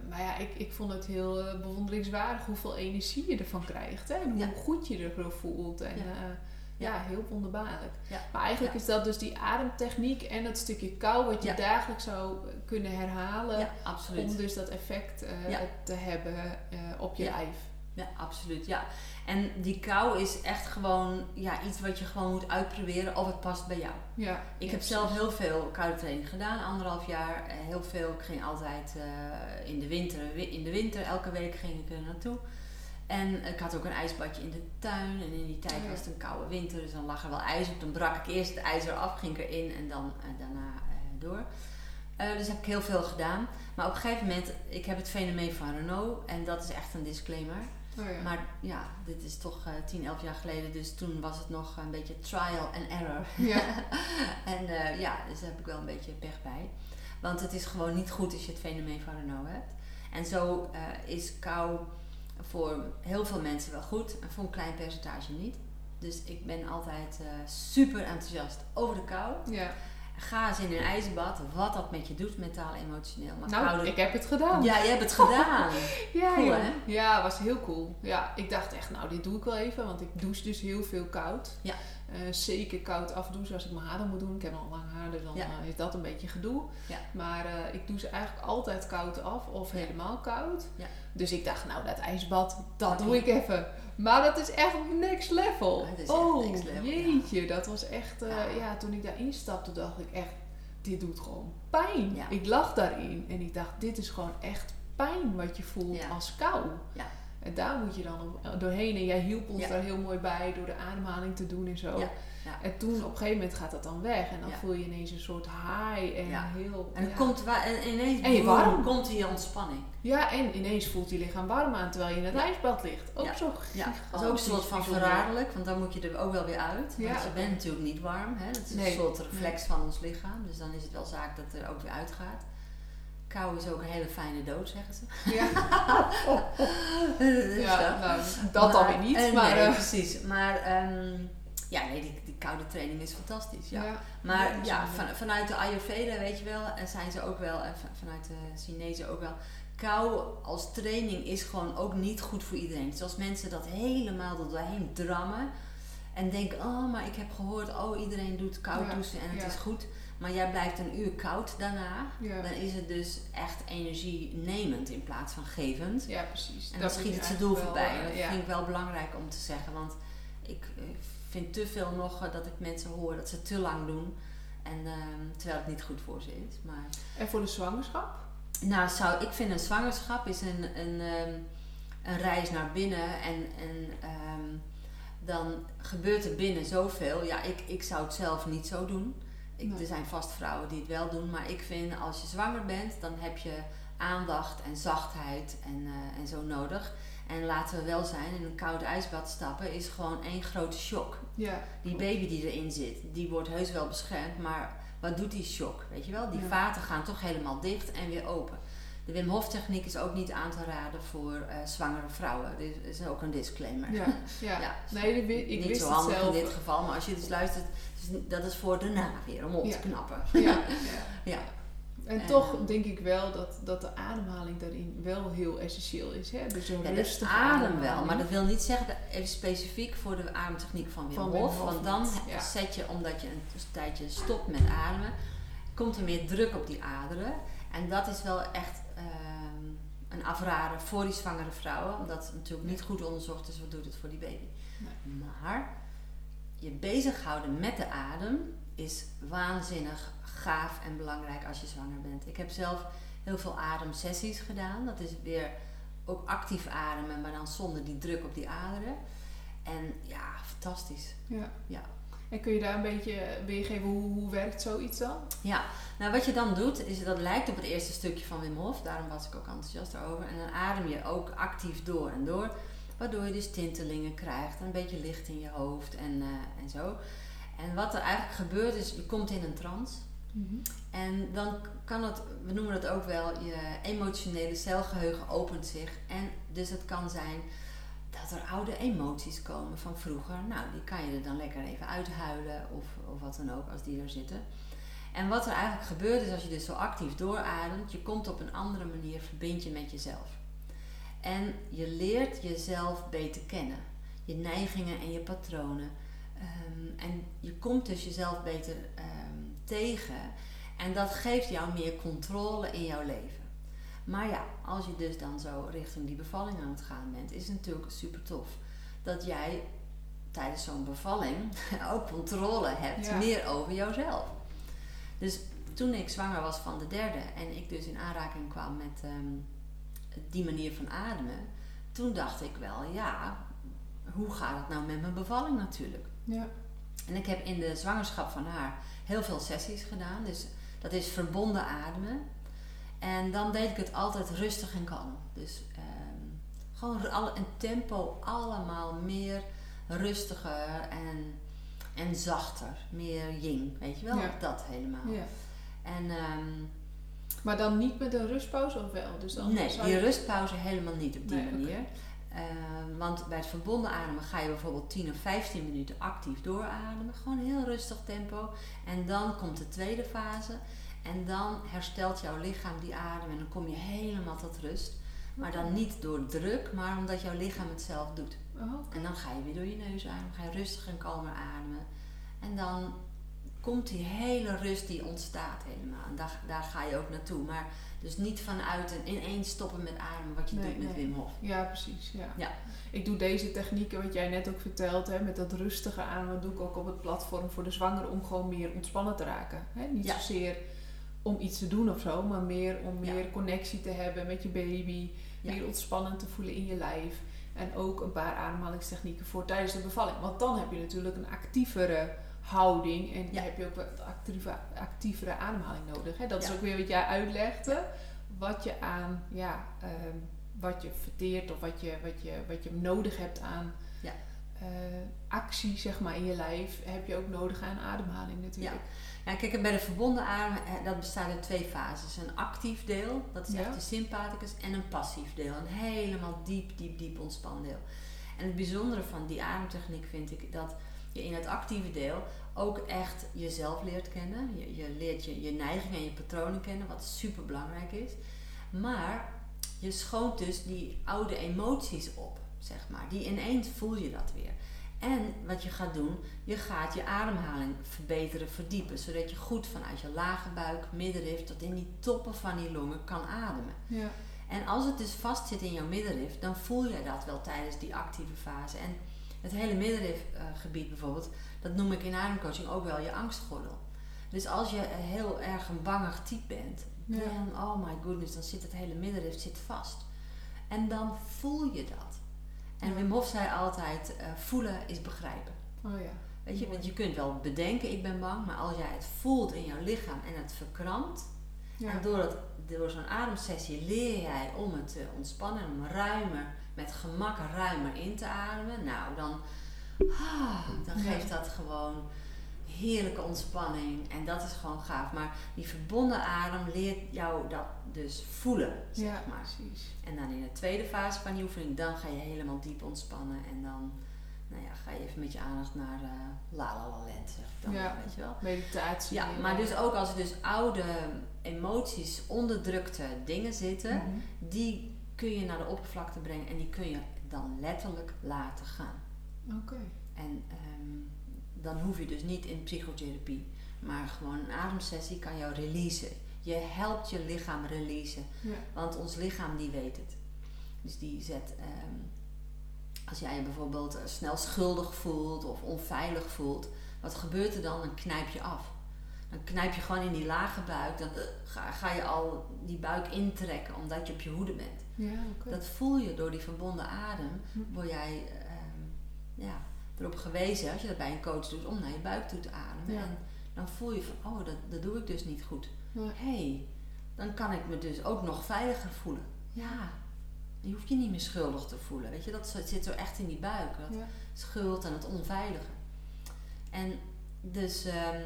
Maar ja, ik, ik vond het heel bewonderingswaardig hoeveel energie je ervan krijgt. Hè? En hoe goed je ervoor voelt. En Ja. heel wonderbaarlijk. Ja. Maar eigenlijk is dat dus die ademtechniek en dat stukje kou wat je dagelijks zou kunnen herhalen. Ja, absoluut. Om dus dat effect eh, te hebben eh, op je lijf. Ja, absoluut. Ja. En die kou is echt gewoon ja, iets wat je gewoon moet uitproberen of het past bij jou. Ja. Ik ja, heb zelf precies. heel veel koude training gedaan, anderhalf jaar. eh, Heel veel. Ik ging altijd in de winter, wi- in de winter, elke week ging ik er naartoe. En ik had ook een ijsbadje in de tuin. En in die tijd Oh was het een koude winter, dus dan lag er wel ijs op. Dan brak ik eerst het ijs eraf, ging ik erin en dan eh, daarna eh, door. Eh, dus heb ik heel veel gedaan. Maar op een gegeven moment, ik heb het fenomeen van Renault. En dat is echt een disclaimer. Oh, ja. Maar ja, dit is toch eh 10, 11 jaar geleden. Dus toen was het nog een beetje trial and error. Ja. [LAUGHS] en ja, dus daar heb ik wel een beetje pech bij. Want het is gewoon niet goed als je het fenomeen van Renault hebt. En zo is kou voor heel veel mensen wel goed. En voor een klein percentage niet. Dus ik ben altijd eh, super enthousiast over de kou. ja. Ga eens in een ijsbad. Wat dat met je doet, mentaal, emotioneel. Maar Nou, ik heb het gedaan. Ja, je hebt het gedaan. [LAUGHS] Ja, Cool, hè? Ja, was heel cool. Ja, ik dacht echt, nou, dit doe ik wel even, want ik douche dus heel veel koud. Ja. Eh, zeker koud afdouchen als ik mijn haren moet doen. Ik heb al lang haar, dus dan Ja. eh, is dat een beetje gedoe. Ja. Maar eh, ik doe ze eigenlijk altijd koud af of Ja. helemaal koud. Ja. Dus ik dacht, nou, dat ijsbad, dat doe ik even. Maar dat is echt next level. Is echt oh, next level, jeetje. Dat was echt, Ja. toen ik daarin stapte, dacht ik echt, dit doet gewoon pijn. Ik lag daarin en ik dacht, dit is gewoon echt pijn wat je voelt als kou. Ja. En daar moet je dan doorheen. En jij hielp ons Ja. daar heel mooi bij door de ademhaling te doen en zo. Ja, ja. En toen op een gegeven moment gaat dat dan weg. En dan voel je ineens een soort high en Ja. heel... En komt en ineens En warm. komt die ontspanning. ja, en ineens voelt je lichaam warm aan terwijl je in het ijsbad ligt. Ook zo Ja, dat is ook een soort van verraderlijk, want dan moet je er ook wel weer uit. Want je bent natuurlijk niet warm. Hè? Dat is Nee. een soort reflex van ons lichaam. Dus dan is het wel zaak dat het er ook weer uitgaat. Kou is ook een hele fijne dood, zeggen ze. Ja, [LAUGHS] Dus ja dat. nou, dat dan weer niet. eh, maar, nee, eh, precies. Maar ehm, ja, nee, die, die koude training is fantastisch. Ja. ja. Maar Ja, ja, zo. van, vanuit de Ayurveda, weet je wel, en zijn ze ook wel, en van- vanuit de Chinezen ook wel. Kou als training is gewoon ook niet goed voor iedereen. Dus als mensen dat helemaal er doorheen drammen en denken, oh, maar ik heb gehoord, oh, iedereen doet koud douchen en het is goed. Maar jij blijft een uur koud daarna, Ja. dan is het dus echt energienemend in plaats van gevend. ja, precies. En Dat dan schiet het zijn doel wel, voorbij. En eh, dat ja. vind ik wel belangrijk om te zeggen. Want ik eh, vind te veel nog dat ik mensen hoor dat ze te lang doen. En, ehm, terwijl het niet goed voor ze is. Maar, En voor de zwangerschap? nou, zou, ik vind een zwangerschap is een, een, ehm, een reis naar binnen. En, en ehm, dan gebeurt er binnen zoveel. Ja, ik, ik zou het zelf niet zo doen. Ik. Er zijn vast vrouwen die het wel doen. Maar ik vind als je zwanger bent, dan heb je aandacht en zachtheid en, eh, en zo nodig. En laten we wel zijn, in een koud ijsbad stappen is gewoon één grote shock. Ja. Die baby die erin zit, die wordt heus wel beschermd, maar wat doet die shock? Weet je wel? Die Ja. vaten gaan toch helemaal dicht en weer open. De Wim Hof techniek is ook niet aan te raden voor eh, zwangere vrouwen. Dit is ook een disclaimer. Ja, ja. [LAUGHS] Ja, nee, ik, niet wist zo het handig zelf. in dit geval, maar als je dus luistert, dat is voor daarna weer om op Ja. te knappen. Ja, ja. [LAUGHS] Ja. En En, toch eh, denk ik wel dat, dat de ademhaling daarin wel heel essentieel is. Hè? Dus een rustige adem wel, maar dat wil niet zeggen, dat even specifiek voor de ademtechniek van Wim, Van Wim Hof. Want dan zet je, omdat je een tijdje stopt met ademen, komt er meer druk op die aderen. En dat is wel echt, een afrader voor die zwangere vrouwen, omdat het natuurlijk niet goed onderzocht is wat doet het voor die baby. Nee. Maar je bezighouden met de adem is waanzinnig gaaf en belangrijk als je zwanger bent. Ik heb zelf heel veel ademsessies gedaan. Dat is weer ook actief ademen, maar dan zonder die druk op die aderen. En ja, fantastisch. Ja. Ja. En kun je daar een beetje weergeven hoe, hoe werkt zoiets dan? Ja, nou wat je dan doet, is dat lijkt op het eerste stukje van Wim Hof. Daarom was ik ook enthousiast over. En dan adem je ook actief door en door. Waardoor je dus tintelingen krijgt en een beetje licht in je hoofd en, eh, en zo. En wat er eigenlijk gebeurt is, je komt in een trance. En dan kan het, we noemen het ook wel, je emotionele celgeheugen opent zich. En dus het kan zijn dat er oude emoties komen van vroeger. Nou, die kan je er dan lekker even uithuilen of, of wat dan ook als die er zitten. En wat er eigenlijk gebeurt is als je dus zo actief doorademt, je komt op een andere manier, verbind je met jezelf. En je leert jezelf beter kennen. Je neigingen en je patronen. Ehm, en je komt dus jezelf beter ehm, tegen. En dat geeft jou meer controle in jouw leven. Maar ja, als je dus dan zo richting die bevalling aan het gaan bent, is het natuurlijk super tof dat jij tijdens zo'n bevalling [LAUGHS] ook controle hebt, Ja. meer over jouzelf. Dus toen ik zwanger was van de derde en ik dus in aanraking kwam met ehm, die manier van ademen, toen dacht ik wel, ja, hoe gaat het nou met mijn bevalling natuurlijk? Ja. En ik heb in de zwangerschap van haar heel veel sessies gedaan. Dus dat is verbonden ademen. En dan deed ik het altijd rustig en kalm. Dus ehm, gewoon alle, een tempo allemaal meer rustiger en, en zachter. Meer yin, weet je wel? Ja. Dat helemaal. ja. En ehm, Maar dan niet met een rustpauze of wel? Dus dan nee, die rustpauze helemaal niet op die Nee, manier. Ehm, want bij het verbonden ademen ga je bijvoorbeeld 10 of 15 minuten actief doorademen. Gewoon heel rustig tempo. En dan komt de tweede fase. En dan herstelt jouw lichaam die adem en dan kom je helemaal tot rust. Maar dan niet door druk, maar omdat jouw lichaam het zelf doet. Oh. En dan ga je weer door je neus ademen, ga je rustig en kalmer ademen. En dan komt die hele rust die ontstaat helemaal. En daar, daar ga je ook naartoe. Maar dus niet vanuit en ineens stoppen met ademen wat je Nee, doet met nee. Wim Hof. Ja, precies. Ja. Ja. Ik doe deze technieken, wat jij net ook vertelt, hè, met dat rustige ademen, doe ik ook op het platform voor de zwangere om gewoon meer ontspannen te raken. Hè? Niet Ja. zozeer om iets te doen of zo, maar meer om Ja. meer connectie te hebben met je baby, Ja. meer ontspannen te voelen in je lijf. En ook een paar ademhalingstechnieken voor tijdens de bevalling. Want dan heb je natuurlijk een actievere houding en Ja. dan heb je ook wat actieve, actievere ademhaling nodig. Hè? Dat is ook weer wat jij uitlegde. Wat je aan, ja, ehm, wat je verteert of wat je, wat je, wat je nodig hebt aan eh, actie zeg maar, in je lijf, heb je ook nodig aan ademhaling natuurlijk. Ja, kijk, bij de verbonden adem, eh, dat bestaat uit twee fases. Een actief deel, dat is Ja. echt de sympathicus, en een passief deel. Een helemaal diep, diep, diep ontspan deel. En het bijzondere van die ademtechniek vind ik dat je in het actieve deel ook echt jezelf leert kennen. Je, je leert je, je neigingen en je patronen kennen, wat super belangrijk is. Maar je schoont dus die oude emoties op, zeg maar. Die ineens voel je dat weer. En wat je gaat doen, je gaat je ademhaling verbeteren, verdiepen, zodat je goed vanuit je lage buik, middenrif tot in die toppen van die longen kan ademen. Ja. En als het dus vastzit in jouw middenrif, dan voel je dat wel tijdens die actieve fase. En het hele middenrifgebied bijvoorbeeld, dat noem ik in ademcoaching ook wel je angstgordel. Dus als je heel erg een bangig type bent, Ja. dan, oh my goodness, dan zit het hele middenrif zit vast. En dan voel je dat. En. Wim Hof zei altijd, eh, voelen is begrijpen. Oh ja. Weet je, want je kunt wel bedenken, ik ben bang, maar als jij het voelt in jouw lichaam en het verkrampt, Ja. en door, het, door zo'n ademsessie leer jij om het te ontspannen, om ruimer, met gemak ruimer in te ademen. Nou, dan, ah, dan geeft dat gewoon heerlijke ontspanning. En dat is gewoon gaaf. Maar die verbonden adem leert jou dat dus voelen, zeg ja, maar. precies. En dan in de tweede fase van die oefening, dan ga je helemaal diep ontspannen. En dan nou ja, ga je even met je aandacht naar eh la la la land, zeg ik dan, Ja. weet je wel. Meditatie. Ja, maar dus ook als er dus oude emoties, onderdrukte dingen zitten, Mhm. die kun je naar de oppervlakte brengen en die kun je dan letterlijk laten gaan. Oké. En ehm, dan hoef je dus niet in psychotherapie, maar gewoon een ademsessie kan jou releasen. Je helpt je lichaam releasen. Ja. Want ons lichaam die weet het. Dus die zet, ehm, als jij je bijvoorbeeld eh, snel schuldig voelt of onveilig voelt, wat gebeurt er dan? Dan knijp je af. Dan knijp je gewoon in die lage buik, dan eh, ga, ga je al die buik intrekken omdat je op je hoede bent. Ja. Dat voel je door die verbonden adem, Hm. word jij ehm, ja, erop gewezen, als je dat bij een coach doet, om naar je buik toe te ademen. Ja. En dan voel je van, oh, dat, dat doe ik dus niet goed. Ja. Hey, dan kan ik me dus ook nog veiliger voelen. Ja, je hoeft je niet meer schuldig te voelen. Weet je, dat zit zo echt in die buik. Dat Ja. schuld en het onveilige. En dus, ehm,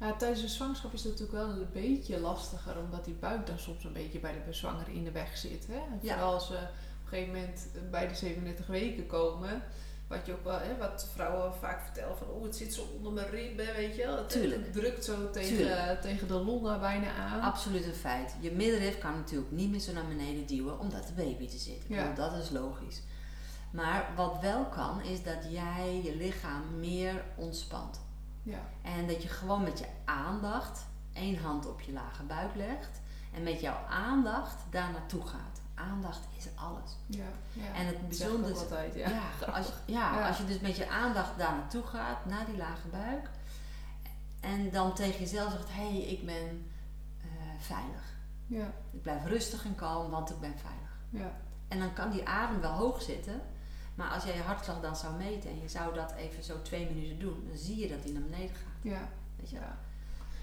Ja, tijdens de zwangerschap is het natuurlijk wel een beetje lastiger, omdat die buik dan soms een beetje bij de bezwangere in de weg zit. Hè? Vooral als ze op een gegeven moment bij de 37 weken komen, wat je ook wel, hè, wat vrouwen vaak vertellen van, oh het zit zo onder mijn ribben, weet je wel. Het, drukt zo tegen, Tuurlijk. tegen de longen bijna aan. absoluut een feit. Je middenrif kan natuurlijk niet meer zo naar beneden duwen, omdat de baby er zit. Ik Ja. dat is logisch. Maar wat wel kan, is dat jij je lichaam meer ontspant. Ja, En dat je gewoon met je aandacht één hand op je lage buik legt. En met jouw aandacht daar naartoe gaat. Aandacht is alles. ja, ja. En het bijzondere altijd, ja. Ja, als, [LAUGHS] ja, als je dus met je aandacht daar naartoe gaat, naar die lage buik. En dan tegen jezelf zegt, hé, hey, ik ben eh, veilig. Ja, Ik blijf rustig en kalm, want ik ben veilig. ja, En dan kan die adem wel hoog zitten. Maar als jij je hartslag dan zou meten en je zou dat even zo twee minuten doen, dan zie je dat die naar beneden gaat. ja. Weet je? Ja.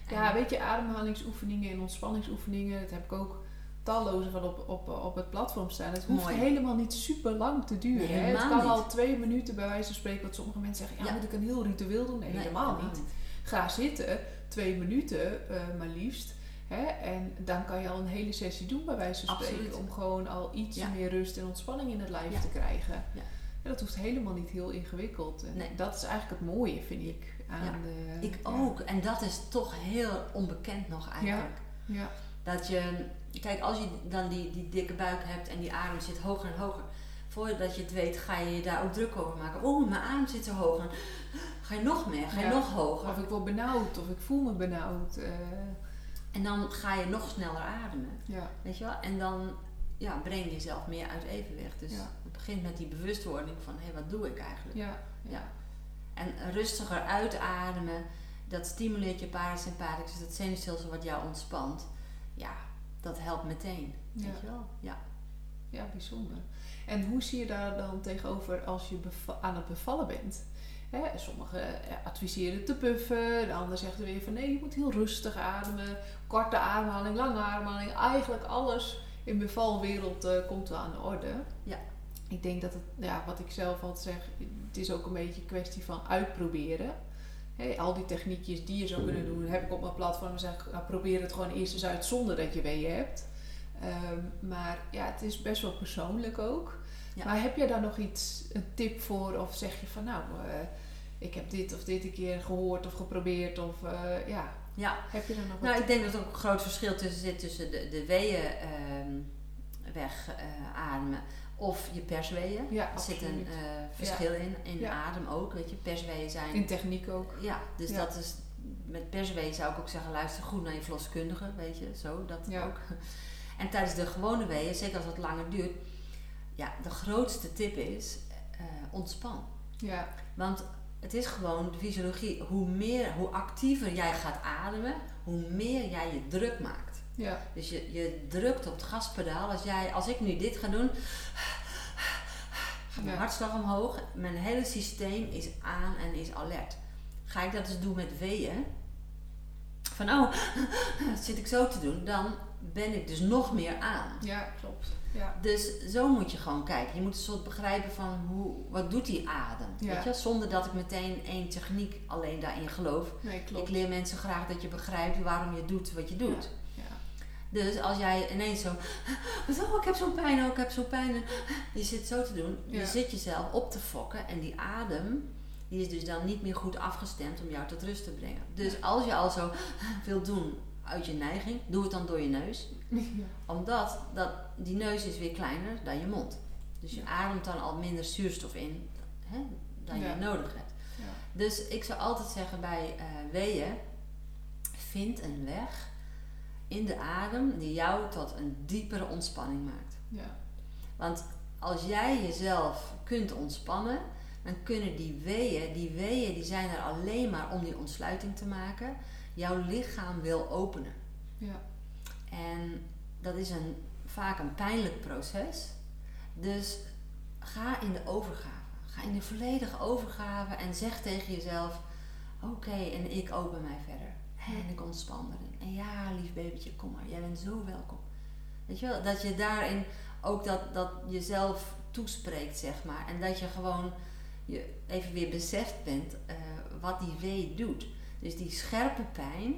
En- Ja, weet je, ademhalingsoefeningen en ontspanningsoefeningen, dat heb ik ook talloze van op, op, op het platform staan. Het hoeft Mooi. helemaal niet super lang te duren. Nee. Het kan niet. al twee minuten bij wijze van spreken, wat sommige mensen zeggen, ja, Ja. moet ik een heel ritueel doen? Nee, Nee, helemaal niet. Ga zitten, twee minuten eh, maar liefst. Hè? En dan kan je al een hele sessie doen bij wijze van spreken. Absoluut. Om gewoon al iets Ja. meer rust en ontspanning in het lijf te krijgen. Ja. En dat hoeft helemaal niet heel ingewikkeld. En Nee. Dat is eigenlijk het mooie, vind ik, aan de... Ik ook. En dat is toch heel onbekend nog eigenlijk. Ja, Dat je, kijk, als je dan die, die dikke buik hebt en die adem zit hoger en hoger. Voordat je het weet, ga je je daar ook druk over maken. Oeh, mijn adem zit zo hoog. En ga je nog meer, ga je Ja. nog hoger. Of ik word benauwd, of ik voel me benauwd. eh, En dan ga je nog sneller ademen. ja, Weet je wel? En dan ja, breng je jezelf meer uit evenwicht. Dus Ja. het begint met die bewustwording van, hé, wat doe ik eigenlijk? ja, ja. Ja. En rustiger uitademen, dat stimuleert je parasympathicus, dus dat zenuwstelsel wat jou ontspant. Ja, dat helpt meteen. Ja. Weet je wel? Ja. Ja, bijzonder. En hoe zie je daar dan tegenover als je aan het bevallen bent? Hè, sommigen eh, adviseren te puffen, de ander zegt er weer van nee, je moet heel rustig ademen, korte ademhaling, lange ademhaling. Eigenlijk alles in bevalwereld eh, komt wel aan de orde. Ja. Ik denk dat het, ja, wat ik zelf altijd zeg, het is ook een beetje een kwestie van uitproberen. Al die techniekjes die je zou kunnen doen, heb ik op mijn platform gezegd, nou, probeer het gewoon eerst eens uit zonder dat je weeën hebt. Ehm, maar ja, het is best wel persoonlijk ook. Ja. Maar heb je daar nog iets, een tip voor? Of zeg je van nou, eh, ik heb dit of dit een keer gehoord of geprobeerd? Of eh, ja, ja. heb je daar nog Nou, ik denk dat er ook een groot verschil tussen zit tussen de, de weeën ehm wegademen of je persweeën. Ja, Er zit een eh, verschil in, in Ja. adem ook. Weet je, persweeën zijn In techniek ook. Ja, dus dat is. Met persweeën zou ik ook zeggen, luister goed naar je verloskundige, weet je, zo, dat ook. [LAUGHS] En tijdens de gewone weeën, zeker als het langer duurt, ja, de grootste tip is, eh, ontspan. Ja, Want het is gewoon de fysiologie, hoe meer, hoe actiever jij gaat ademen, hoe meer jij je druk maakt. Ja, Dus je, je drukt op het gaspedaal. Als, jij, als ik nu dit ga doen, gaat mijn Ja. hartslag omhoog. Mijn hele systeem is aan en is alert. Ga ik dat dus doen met weeën, van oh, [LAUGHS] zit ik zo te doen, dan ben ik dus nog meer aan. ja, klopt. Ja, Dus zo moet je gewoon kijken. Je moet een soort begrijpen van hoe, wat doet die adem. Ja. Weet je? Zonder dat ik meteen één techniek alleen daarin geloof. nee, klopt. Ik leer mensen graag dat je begrijpt waarom je doet wat je doet. Dus als jij ineens zo, oh, ik heb zo'n pijn, oh, ik heb zo'n pijn. Je zit zo te doen, Ja. je zit jezelf op te fokken en die adem, die is dus dan niet meer goed afgestemd om jou tot rust te brengen. Dus als je al zo wilt doen uit je neiging, doe het dan door je neus. [LAUGHS] ja. Omdat dat, die neus is weer kleiner dan je mond. Dus je ademt dan al minder zuurstof in hè, dan Ja. je nodig hebt. ja. Dus ik zou altijd zeggen bij eh weeën, vind een weg in de adem die jou tot een diepere ontspanning maakt. Ja. Want als jij jezelf kunt ontspannen, dan kunnen die weeën, die weeën die zijn er alleen maar om die ontsluiting te maken. Jouw lichaam wil openen. Ja. En dat is een, vaak een pijnlijk proces. Dus ga in de overgave. Ga in de volledige overgave en zeg tegen jezelf: Oké, en ik open mij verder. En ik ontspan erin. En ja, lief babytje, kom maar. Jij bent zo welkom. Weet je wel, dat je daarin ook dat, dat jezelf toespreekt, zeg maar. En dat je gewoon je even weer beseft bent uh, wat die wee doet. Dus die scherpe pijn,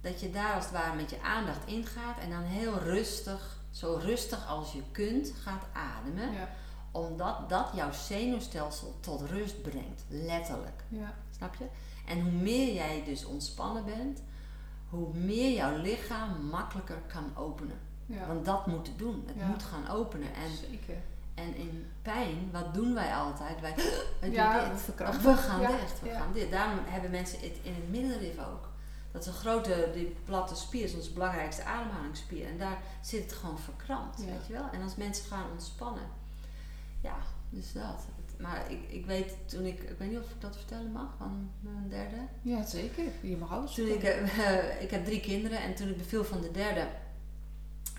dat je daar als het ware met je aandacht ingaat en dan heel rustig, zo rustig als je kunt, gaat ademen. Ja. Omdat dat jouw zenuwstelsel tot rust brengt, letterlijk. Ja. Snap je? En hoe meer jij dus ontspannen bent, hoe meer jouw lichaam makkelijker kan openen. Ja. Want dat moet het doen. Het Ja. moet gaan openen. En, Zeker. en in pijn, wat doen wij altijd? Wij, wij Ja, doen we dit. Of we gaan dicht. We gaan dit. Daarom hebben mensen het in het middenrif ook. Dat is een grote, die platte spier, is onze belangrijkste ademhalingsspier. En daar zit het gewoon verkrampt, weet je wel. En als mensen gaan ontspannen, ja, dus dat. Maar ik, ik weet toen ik, ik weet niet of ik dat vertellen mag, van mijn derde. Ja, zeker. Je mag alles Toen ik, vertellen. eh, ik heb drie kinderen en toen ik beviel van de derde,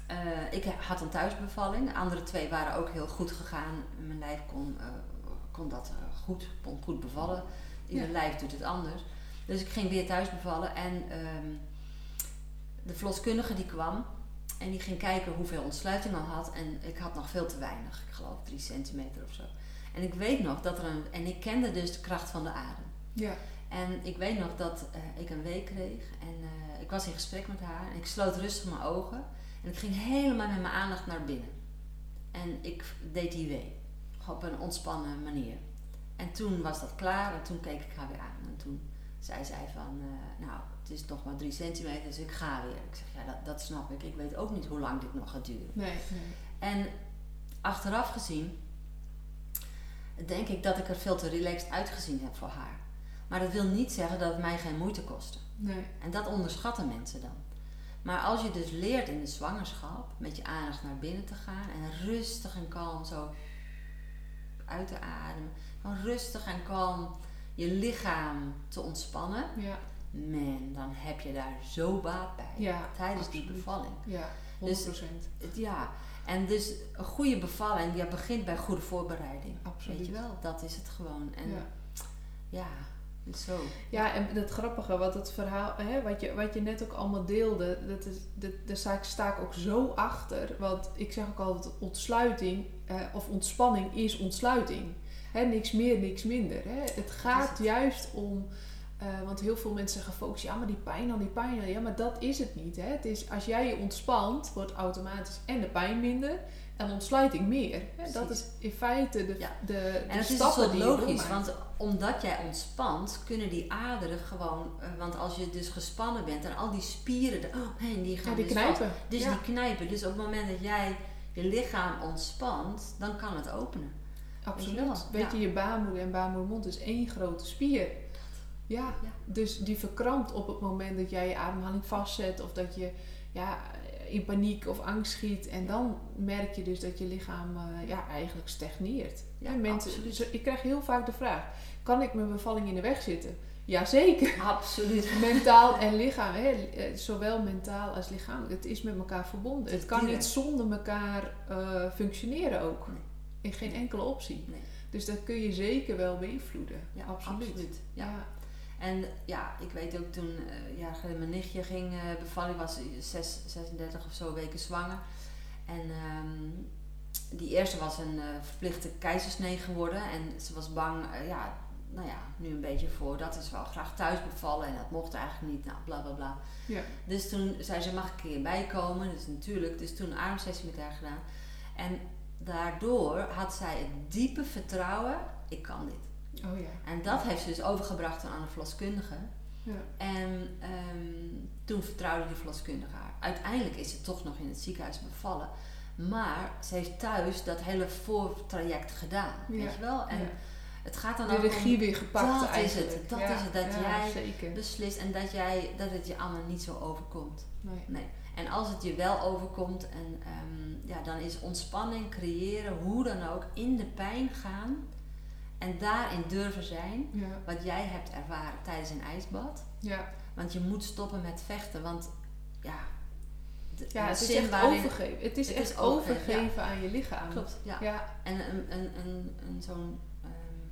eh, ik had een thuisbevalling. De andere twee waren ook heel goed gegaan. Mijn lijf kon, eh, kon dat goed, kon goed bevallen. Ieder Ja. lijf doet het anders. Dus ik ging weer thuis bevallen en ehm, de verloskundige die kwam en die ging kijken hoeveel ontsluiting al had. En ik had nog veel te weinig, ik geloof drie centimeter of zo. En ik weet nog dat er een, en ik kende dus de kracht van de adem. Ja. En ik weet nog dat eh, ik een week kreeg en eh, ik was in gesprek met haar en ik sloot rustig mijn ogen en ik ging helemaal met mijn aandacht naar binnen. En ik deed die wee, op een ontspannen manier. En toen was dat klaar en toen keek ik haar weer aan en toen zei zij van, eh, nou het is nog maar drie centimeter dus ik ga weer. Ik zeg ja dat, dat snap ik, ik weet ook niet hoe lang dit nog gaat duren. Nee, nee. En achteraf gezien denk ik dat ik er veel te relaxed uitgezien heb voor haar. Maar dat wil niet zeggen dat het mij geen moeite kostte. Nee. En dat onderschatten mensen dan. Maar als je dus leert in de zwangerschap met je aandacht naar binnen te gaan en rustig en kalm zo uit te ademen, gewoon rustig en kalm je lichaam te ontspannen, Ja. man, dan heb je daar zo baat bij Ja, tijdens die bevalling. Ja, 100%. Dus- Ja, en dus een goede bevalling, ja, begint bij goede voorbereiding. Absoluut. Weet je wel, dat is het gewoon. En ja. ja, dus zo. Ja, en het grappige, wat het verhaal, hè, wat, je, wat je net ook allemaal deelde, dat is, dat, daar sta ik, sta ik ook zo achter. Want ik zeg ook altijd, ontsluiting eh, of ontspanning is ontsluiting. Hè, niks meer, niks minder. Hè. Het gaat het. juist om, eh, want heel veel mensen zeggen gefocust, ja maar die pijn dan, die pijn dan. Ja, maar dat is het niet. Hè. Het is, als jij je ontspant, wordt automatisch en de pijn minder en ontsluiting meer. Hè. Dat is in feite de, Ja. de, de En het is soort je logisch, want omdat jij ontspant, kunnen die aderen gewoon, eh, want als je dus gespannen bent en al die spieren, de- oh, heen, die gaan ja, die dus vast. knijpen. Dus ja. die knijpen. Dus op het moment dat jij je lichaam ontspant, dan kan het openen. Absoluut. Weet je? Weet je, je baarmoeder en baarmoedermond is één grote spier. Ja, Ja. dus die verkrampt op het moment dat jij je ademhaling vastzet of dat je ja, in paniek of angst schiet. En dan merk je dus dat je lichaam eh, ja, eigenlijk stagneert. Ja, En mensen, absoluut. ik krijg heel vaak de vraag, kan ik mijn bevalling in de weg zitten? Jazeker. Absoluut. [LAUGHS] Mentaal en lichaam, hè, eh, zowel mentaal als lichamelijk. Het is met elkaar verbonden. Het kan niet zonder elkaar eh, functioneren ook. Nee. In geen enkele optie. Nee. Dus dat kun je zeker wel beïnvloeden. Ja, absoluut. absoluut. Ja. Ja. En ja, ik weet ook toen, eh ja, mijn nichtje ging eh, bevallen, was zes, 36 of zo weken zwanger. En ehm, die eerste was een eh, verplichte keizersnee geworden en ze was bang, ja, nou ja, nu een beetje voor, dat is wel graag thuis bevallen en dat mocht eigenlijk niet, nou bla bla bla. Ja. Dus toen zei ze, mag ik een keer bijkomen? Dus natuurlijk, dus toen een ademsessie met haar gedaan. En daardoor had zij het diepe vertrouwen, ik kan dit. Oh ja. En dat heeft ze dus overgebracht aan een verloskundige. ja. En ehm, toen vertrouwde die verloskundige haar. Uiteindelijk is ze toch nog in het ziekenhuis bevallen. Maar ze heeft thuis dat hele voortraject gedaan. Ja. Weet je wel? En Ja. Het gaat dan de ook regie om, weer gepakt dat eigenlijk. is het. Dat is het. Dat jij zeker. beslist en dat, jij, dat het je allemaal niet zo overkomt. Nee. Nee. En als het je wel overkomt, en, ehm, ja, dan is ontspanning creëren, hoe dan ook, in de pijn gaan en daarin durven zijn. Ja, Wat jij hebt ervaren tijdens een ijsbad. ja. Want je moet stoppen met vechten, want ja. de- ja het is echt overgeven. Het is Het echt is overgeven, aan je lichaam. Klopt, ja. Ja, En een, een, een, een, zo'n ehm,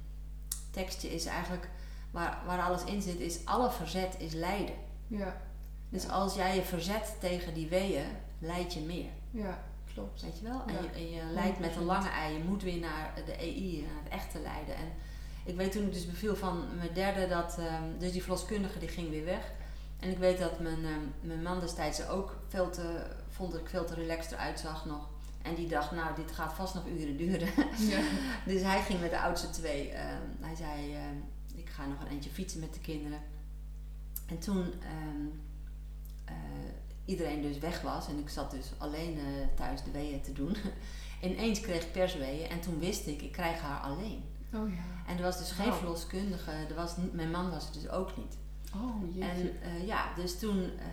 tekstje is eigenlijk, waar, waar alles in zit, is alle verzet is lijden. ja, Dus als jij je verzet tegen die weeën, leid je meer. ja, klopt. Weet je wel? En Ja. je, je leidt met een 100%. lange ei. Je moet weer naar de EI, naar het echte lijden. En ik weet toen ik dus beviel van mijn derde, dat, ehm, dus die verloskundige die ging weer weg. En ik weet dat mijn, ehm, mijn man destijds ook veel te, vond dat ik veel te relaxed eruit zag nog. En die dacht, nou, dit gaat vast nog uren duren. Ja, [LAUGHS] Dus hij ging met de oudste twee. ehm, hij zei, ik ga nog een eentje fietsen met de kinderen. En toen eh, iedereen dus weg was en ik zat dus alleen eh, thuis de weeën te doen. [LAUGHS] Ineens kreeg ik persweeën en toen wist ik, ik krijg haar alleen. oh ja. En er was dus geen verloskundige, er was mijn man was er dus ook niet. Oh jeetje. En eh, ja, dus toen, eh,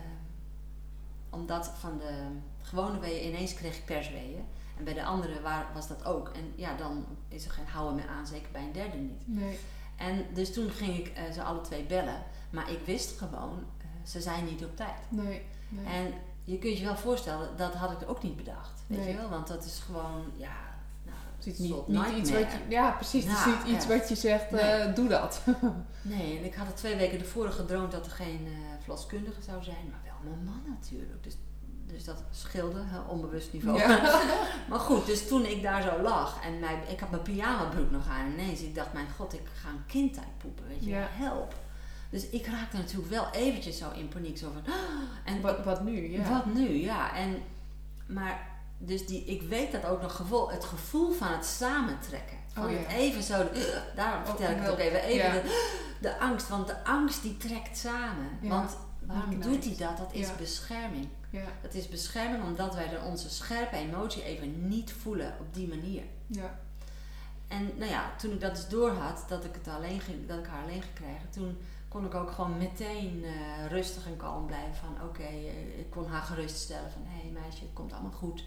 omdat van de gewone weeën ineens kreeg ik persweeën. En bij de andere waar, was dat ook. En ja, dan is er geen houden meer aan, zeker bij een derde niet. Nee. En dus toen ging ik ze alle twee bellen. Maar ik wist gewoon, ze zijn niet op tijd. Nee. Nee. En je kunt je wel voorstellen, dat had ik ook niet bedacht. Weet Nee. je wel? Want dat is gewoon, ja, nou, Het is niet, iets wat je... Ja, precies. het is niet iets wat je zegt, Nee. eh, doe dat. [LAUGHS] Nee, en ik had er twee weken ervoor gedroomd dat er geen eh verloskundige zou zijn, maar wel mijn man natuurlijk. Dus, dus dat scheelde, hè, onbewust niveau. Ja. [LAUGHS] maar goed, dus toen ik daar zo lag en mij, ik had mijn pyjamabroek nog aan ineens, ik dacht, mijn god, ik ga een kind uitpoepen, weet je, Ja. help. Dus ik raakte natuurlijk wel eventjes zo in paniek, zo van, "Ah!" en Wat, wat nu? Ja. wat nu, ja. En, maar, dus die, ik weet dat ook nog gevoel, het gevoel van het samentrekken. Van Oh, ja. het even zo, daarom Oh, vertel ik het ook even, even Ja. de, de angst, want de angst die trekt samen. Ja. Want waarom doet hij dat? Dat is bescherming. Ja. Dat is bescherming omdat wij onze scherpe emotie even niet voelen op die manier. Ja. En nou ja, toen ik dat dus door had, dat ik, het alleen ging, dat ik haar alleen ging krijgen, toen kon ik ook gewoon meteen eh, rustig en kalm blijven. Van oké, eh, ik kon haar geruststellen van hé hey, meisje, het komt allemaal goed.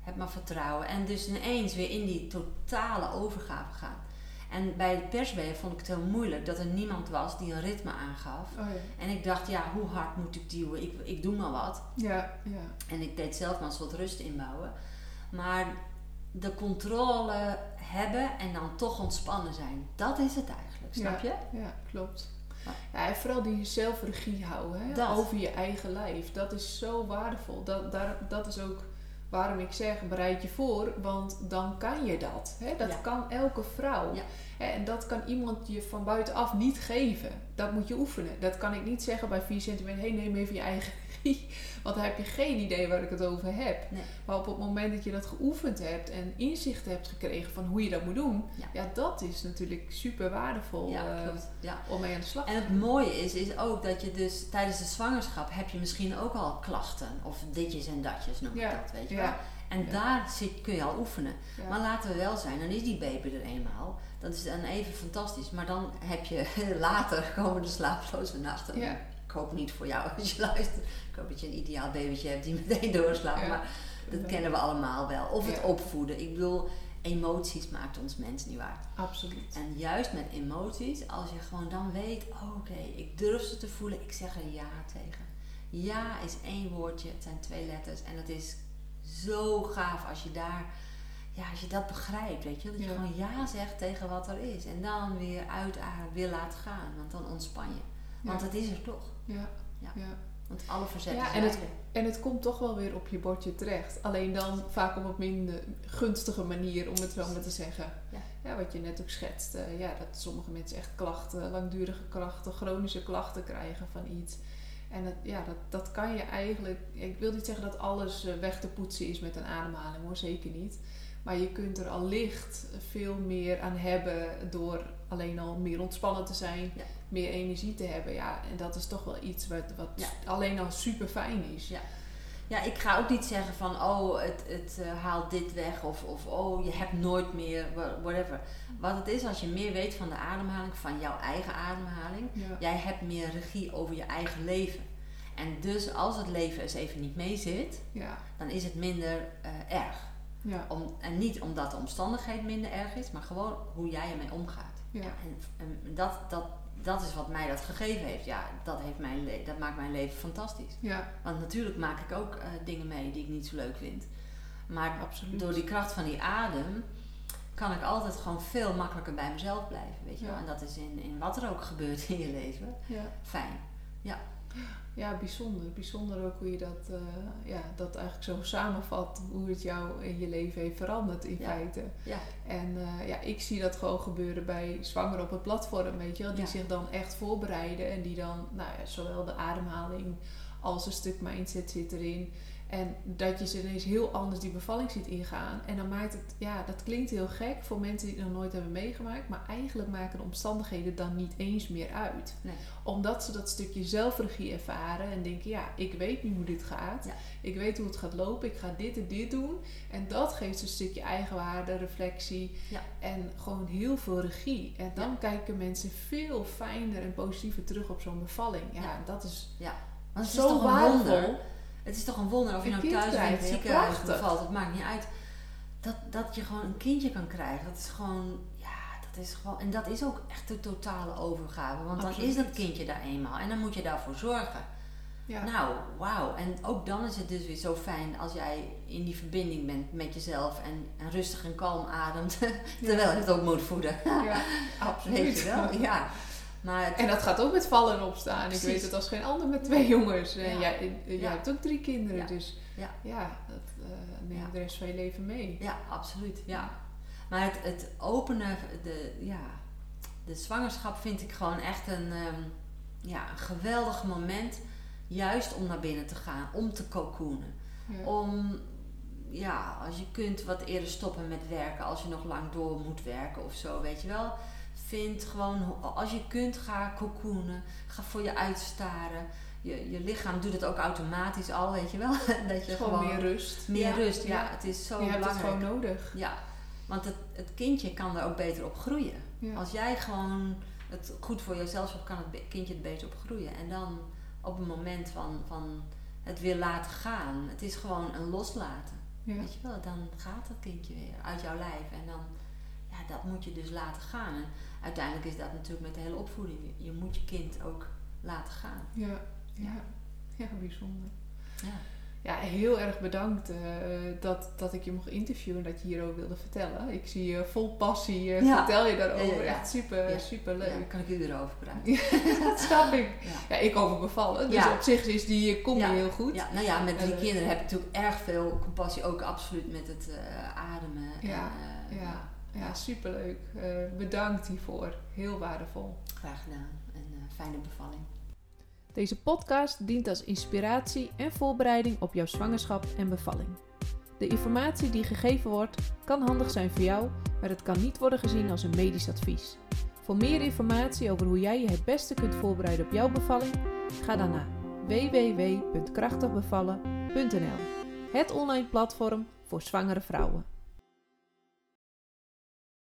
Heb maar vertrouwen. En dus ineens weer in die totale overgave gaan. En bij het persweeën vond ik het heel moeilijk dat er niemand was die een ritme aangaf. Oh ja. En ik dacht, ja, hoe hard moet ik duwen? Ik, ik doe maar wat. Ja, ja. En ik deed zelf maar een soort rust inbouwen. Maar de controle hebben en dan toch ontspannen zijn, dat is het eigenlijk, snap je? Ja, klopt. Ja. En vooral die zelfregie houden hè? Dat. over je eigen lijf. Dat is zo waardevol. Dat, daar, dat is ook waarom ik zeg, bereid je voor, want dan kan je dat. Hè? Dat Ja. kan elke vrouw. Ja. Hè, En dat kan iemand je van buitenaf niet geven. Dat moet je oefenen. Dat kan ik niet zeggen bij 4 centimeter, hey, neem even je eigen. [LAUGHS] Want dan heb je geen idee waar ik het over heb. Nee. Maar op het moment dat je dat geoefend hebt en inzicht hebt gekregen van hoe je dat moet doen, Ja. ja, dat is natuurlijk super waardevol Ja, eh. Ja. om mee aan de slag te En het mooie is, is ook dat je dus tijdens de zwangerschap heb je misschien ook al klachten. Of ditjes en datjes noem ik dat, weet je wel. En daar zit, kun je al oefenen. Maar laten we wel zijn, dan is die baby er eenmaal. Dat is dan even fantastisch. Maar dan heb je [LAUGHS] later komen de slaaploze nachten. Ja. Ik hoop niet voor jou [LAUGHS] als je luistert. Ik hoop dat je een ideaal babytje hebt die meteen doorslaapt. Ja. Maar dat kennen we allemaal wel. Of het Ja. opvoeden. Ik bedoel, emoties maakt ons mens niet waar. Absoluut. En juist met emoties, als je gewoon dan weet, oh, oké, ik durf ze te voelen, ik zeg er ja tegen. Ja is één woordje, het zijn twee letters en het is zo gaaf als je daar, ja, als je dat begrijpt, weet je, dat je Ja. gewoon ja zegt tegen wat er is en dan weer uitademen, weer laat gaan, want dan ontspan je. Want Ja. het is er toch. Ja. Ja. Ja. Want alle verzetten Ja, en het-. En het komt toch wel weer op je bordje terecht. Alleen dan vaak op een minder gunstige manier, om het zo maar te zeggen. Ja. wat je net ook schetst. eh, ja, dat sommige mensen echt klachten, langdurige klachten, chronische klachten krijgen van iets. En ja, dat, dat kan je eigenlijk... Ik wil niet zeggen dat alles eh, weg te poetsen is met een ademhaling hoor, zeker niet. Maar je kunt er allicht veel meer aan hebben door alleen al meer ontspannen te zijn, Ja. meer energie te hebben. Ja, en dat is toch wel iets wat, wat Ja. alleen al super fijn is. Ja. Ja, ik ga ook niet zeggen van, oh, het, het eh, haalt dit weg of, of oh, je hebt nooit meer, wha- whatever. Wat het is, als je meer weet van de ademhaling, van jouw eigen ademhaling, Ja. jij hebt meer regie over je eigen leven. En dus als het leven eens even niet mee zit, Ja. dan is het minder eh, erg. Ja. Om, en niet omdat de omstandigheid minder erg is, maar gewoon hoe jij ermee omgaat. Ja. En, en dat, dat, dat is wat mij dat gegeven heeft. Ja, dat, heeft mijn dat maakt mijn leven fantastisch. Ja. Want natuurlijk maak ik ook eh, dingen mee die ik niet zo leuk vind. Maar Absoluut. door die kracht van die adem kan ik altijd gewoon veel makkelijker bij mezelf blijven. Weet je Ja. wel? En dat is in, in wat er ook gebeurt in je leven Ja. fijn. Ja, bijzonder. Bijzonder ook hoe je dat, eh, ja, dat eigenlijk zo samenvat. Hoe het jou in je leven heeft veranderd in Ja. feite. Ja. En eh, ja, ik zie dat gewoon gebeuren bij zwangeren op het platform, weet je wel. Die Ja. zich dan echt voorbereiden. En die dan, nou ja, zowel de ademhaling als een stuk mindset zit erin. En dat je ze ineens heel anders die bevalling ziet ingaan. En dan maakt het, ja, dat klinkt heel gek voor mensen die het nog nooit hebben meegemaakt. Maar eigenlijk maken de omstandigheden dan niet eens meer uit. Nee. Omdat ze dat stukje zelfregie ervaren en denken, ja, ik weet nu hoe dit gaat. Ja. Ik weet hoe het gaat lopen. Ik ga dit en dit doen. En dat geeft een stukje eigenwaarde, reflectie. Ja. En gewoon heel veel regie. En dan kijken mensen veel fijner en positiever terug op zo'n bevalling. Ja, Ja. dat is het is zo toch waardevol. wonder. Het is toch een wonder of je nou thuis in het ziekenhuis bevalt. Het maakt niet uit. Dat, dat je gewoon een kindje kan krijgen. Dat is gewoon, ja, dat is gewoon. En dat is ook echt de totale overgave. Want dan is dat kindje daar eenmaal. En dan moet je daarvoor zorgen. Ja. Nou, wauw. En ook dan is het dus weer zo fijn als jij in die verbinding bent met jezelf en, en rustig en kalm ademt. [LAUGHS] Terwijl je het ook moet voeden. ja, absoluut. [LAUGHS] Weet je wel? Ja. Maar het- En dat gaat ook met vallen en opstaan. Precies. Ik weet het als geen ander met twee jongens. En jij, jij Ja. hebt ook drie kinderen. Dus Ja. ja, dat eh neem je de rest van je leven mee. Ja, absoluut. Ja. Maar het, het openen, de, ja, de zwangerschap vind ik gewoon echt een, ehm, ja, een geweldig moment. Juist om naar binnen te gaan, om te cocoonen. Ja. Om, ja, als je kunt wat eerder stoppen met werken, als je nog lang door moet werken of zo, weet je wel. Vind gewoon, als je kunt, ga cocoonen. Ga voor je uitstaren. Je, je lichaam doet het ook automatisch al, weet je wel. [LAUGHS] Dat je gewoon, gewoon, meer rust. meer Ja. rust. Ja, Ja. het is zo je hebt het belangrijk. gewoon nodig. Ja, want het, het kindje kan er ook beter op groeien. Ja. Als jij gewoon het goed voor jezelf zorgt, kan het kindje er beter op groeien. En dan op een moment van, van het weer laten gaan. Het is gewoon een loslaten. Ja. Weet je wel, dan gaat dat kindje weer uit jouw lijf. En dan, ja, dat moet je dus laten gaan. En uiteindelijk is dat natuurlijk met de hele opvoeding. Je moet je kind ook laten gaan. Ja. Ja. ja, bijzonder. Ja, Ja, heel erg bedankt eh, dat, dat ik je mocht interviewen en dat je hierover wilde vertellen. Ik zie je vol passie, eh, Ja. vertel je daarover. Ja, ja, ja. Echt super, super leuk. kan ik uren over praten. [LAUGHS] dat snap ik. Ja. Ik over bevallen. Dus op zich is die combi Ja. heel goed. Ja, nou ja, met drie Eh, kinderen heb ik natuurlijk erg veel compassie, ook absoluut met het eh, ademen. Ja, en, eh, ja. Ja, superleuk. Eh bedankt hiervoor. Heel waardevol. Graag gedaan en eh, fijne bevalling. Deze podcast dient als inspiratie en voorbereiding op jouw zwangerschap en bevalling. De informatie die gegeven wordt kan handig zijn voor jou, maar het kan niet worden gezien als een medisch advies. Voor meer informatie over hoe jij je het beste kunt voorbereiden op jouw bevalling, ga dan naar www.krachtigbevallen.nl. Het online platform voor zwangere vrouwen.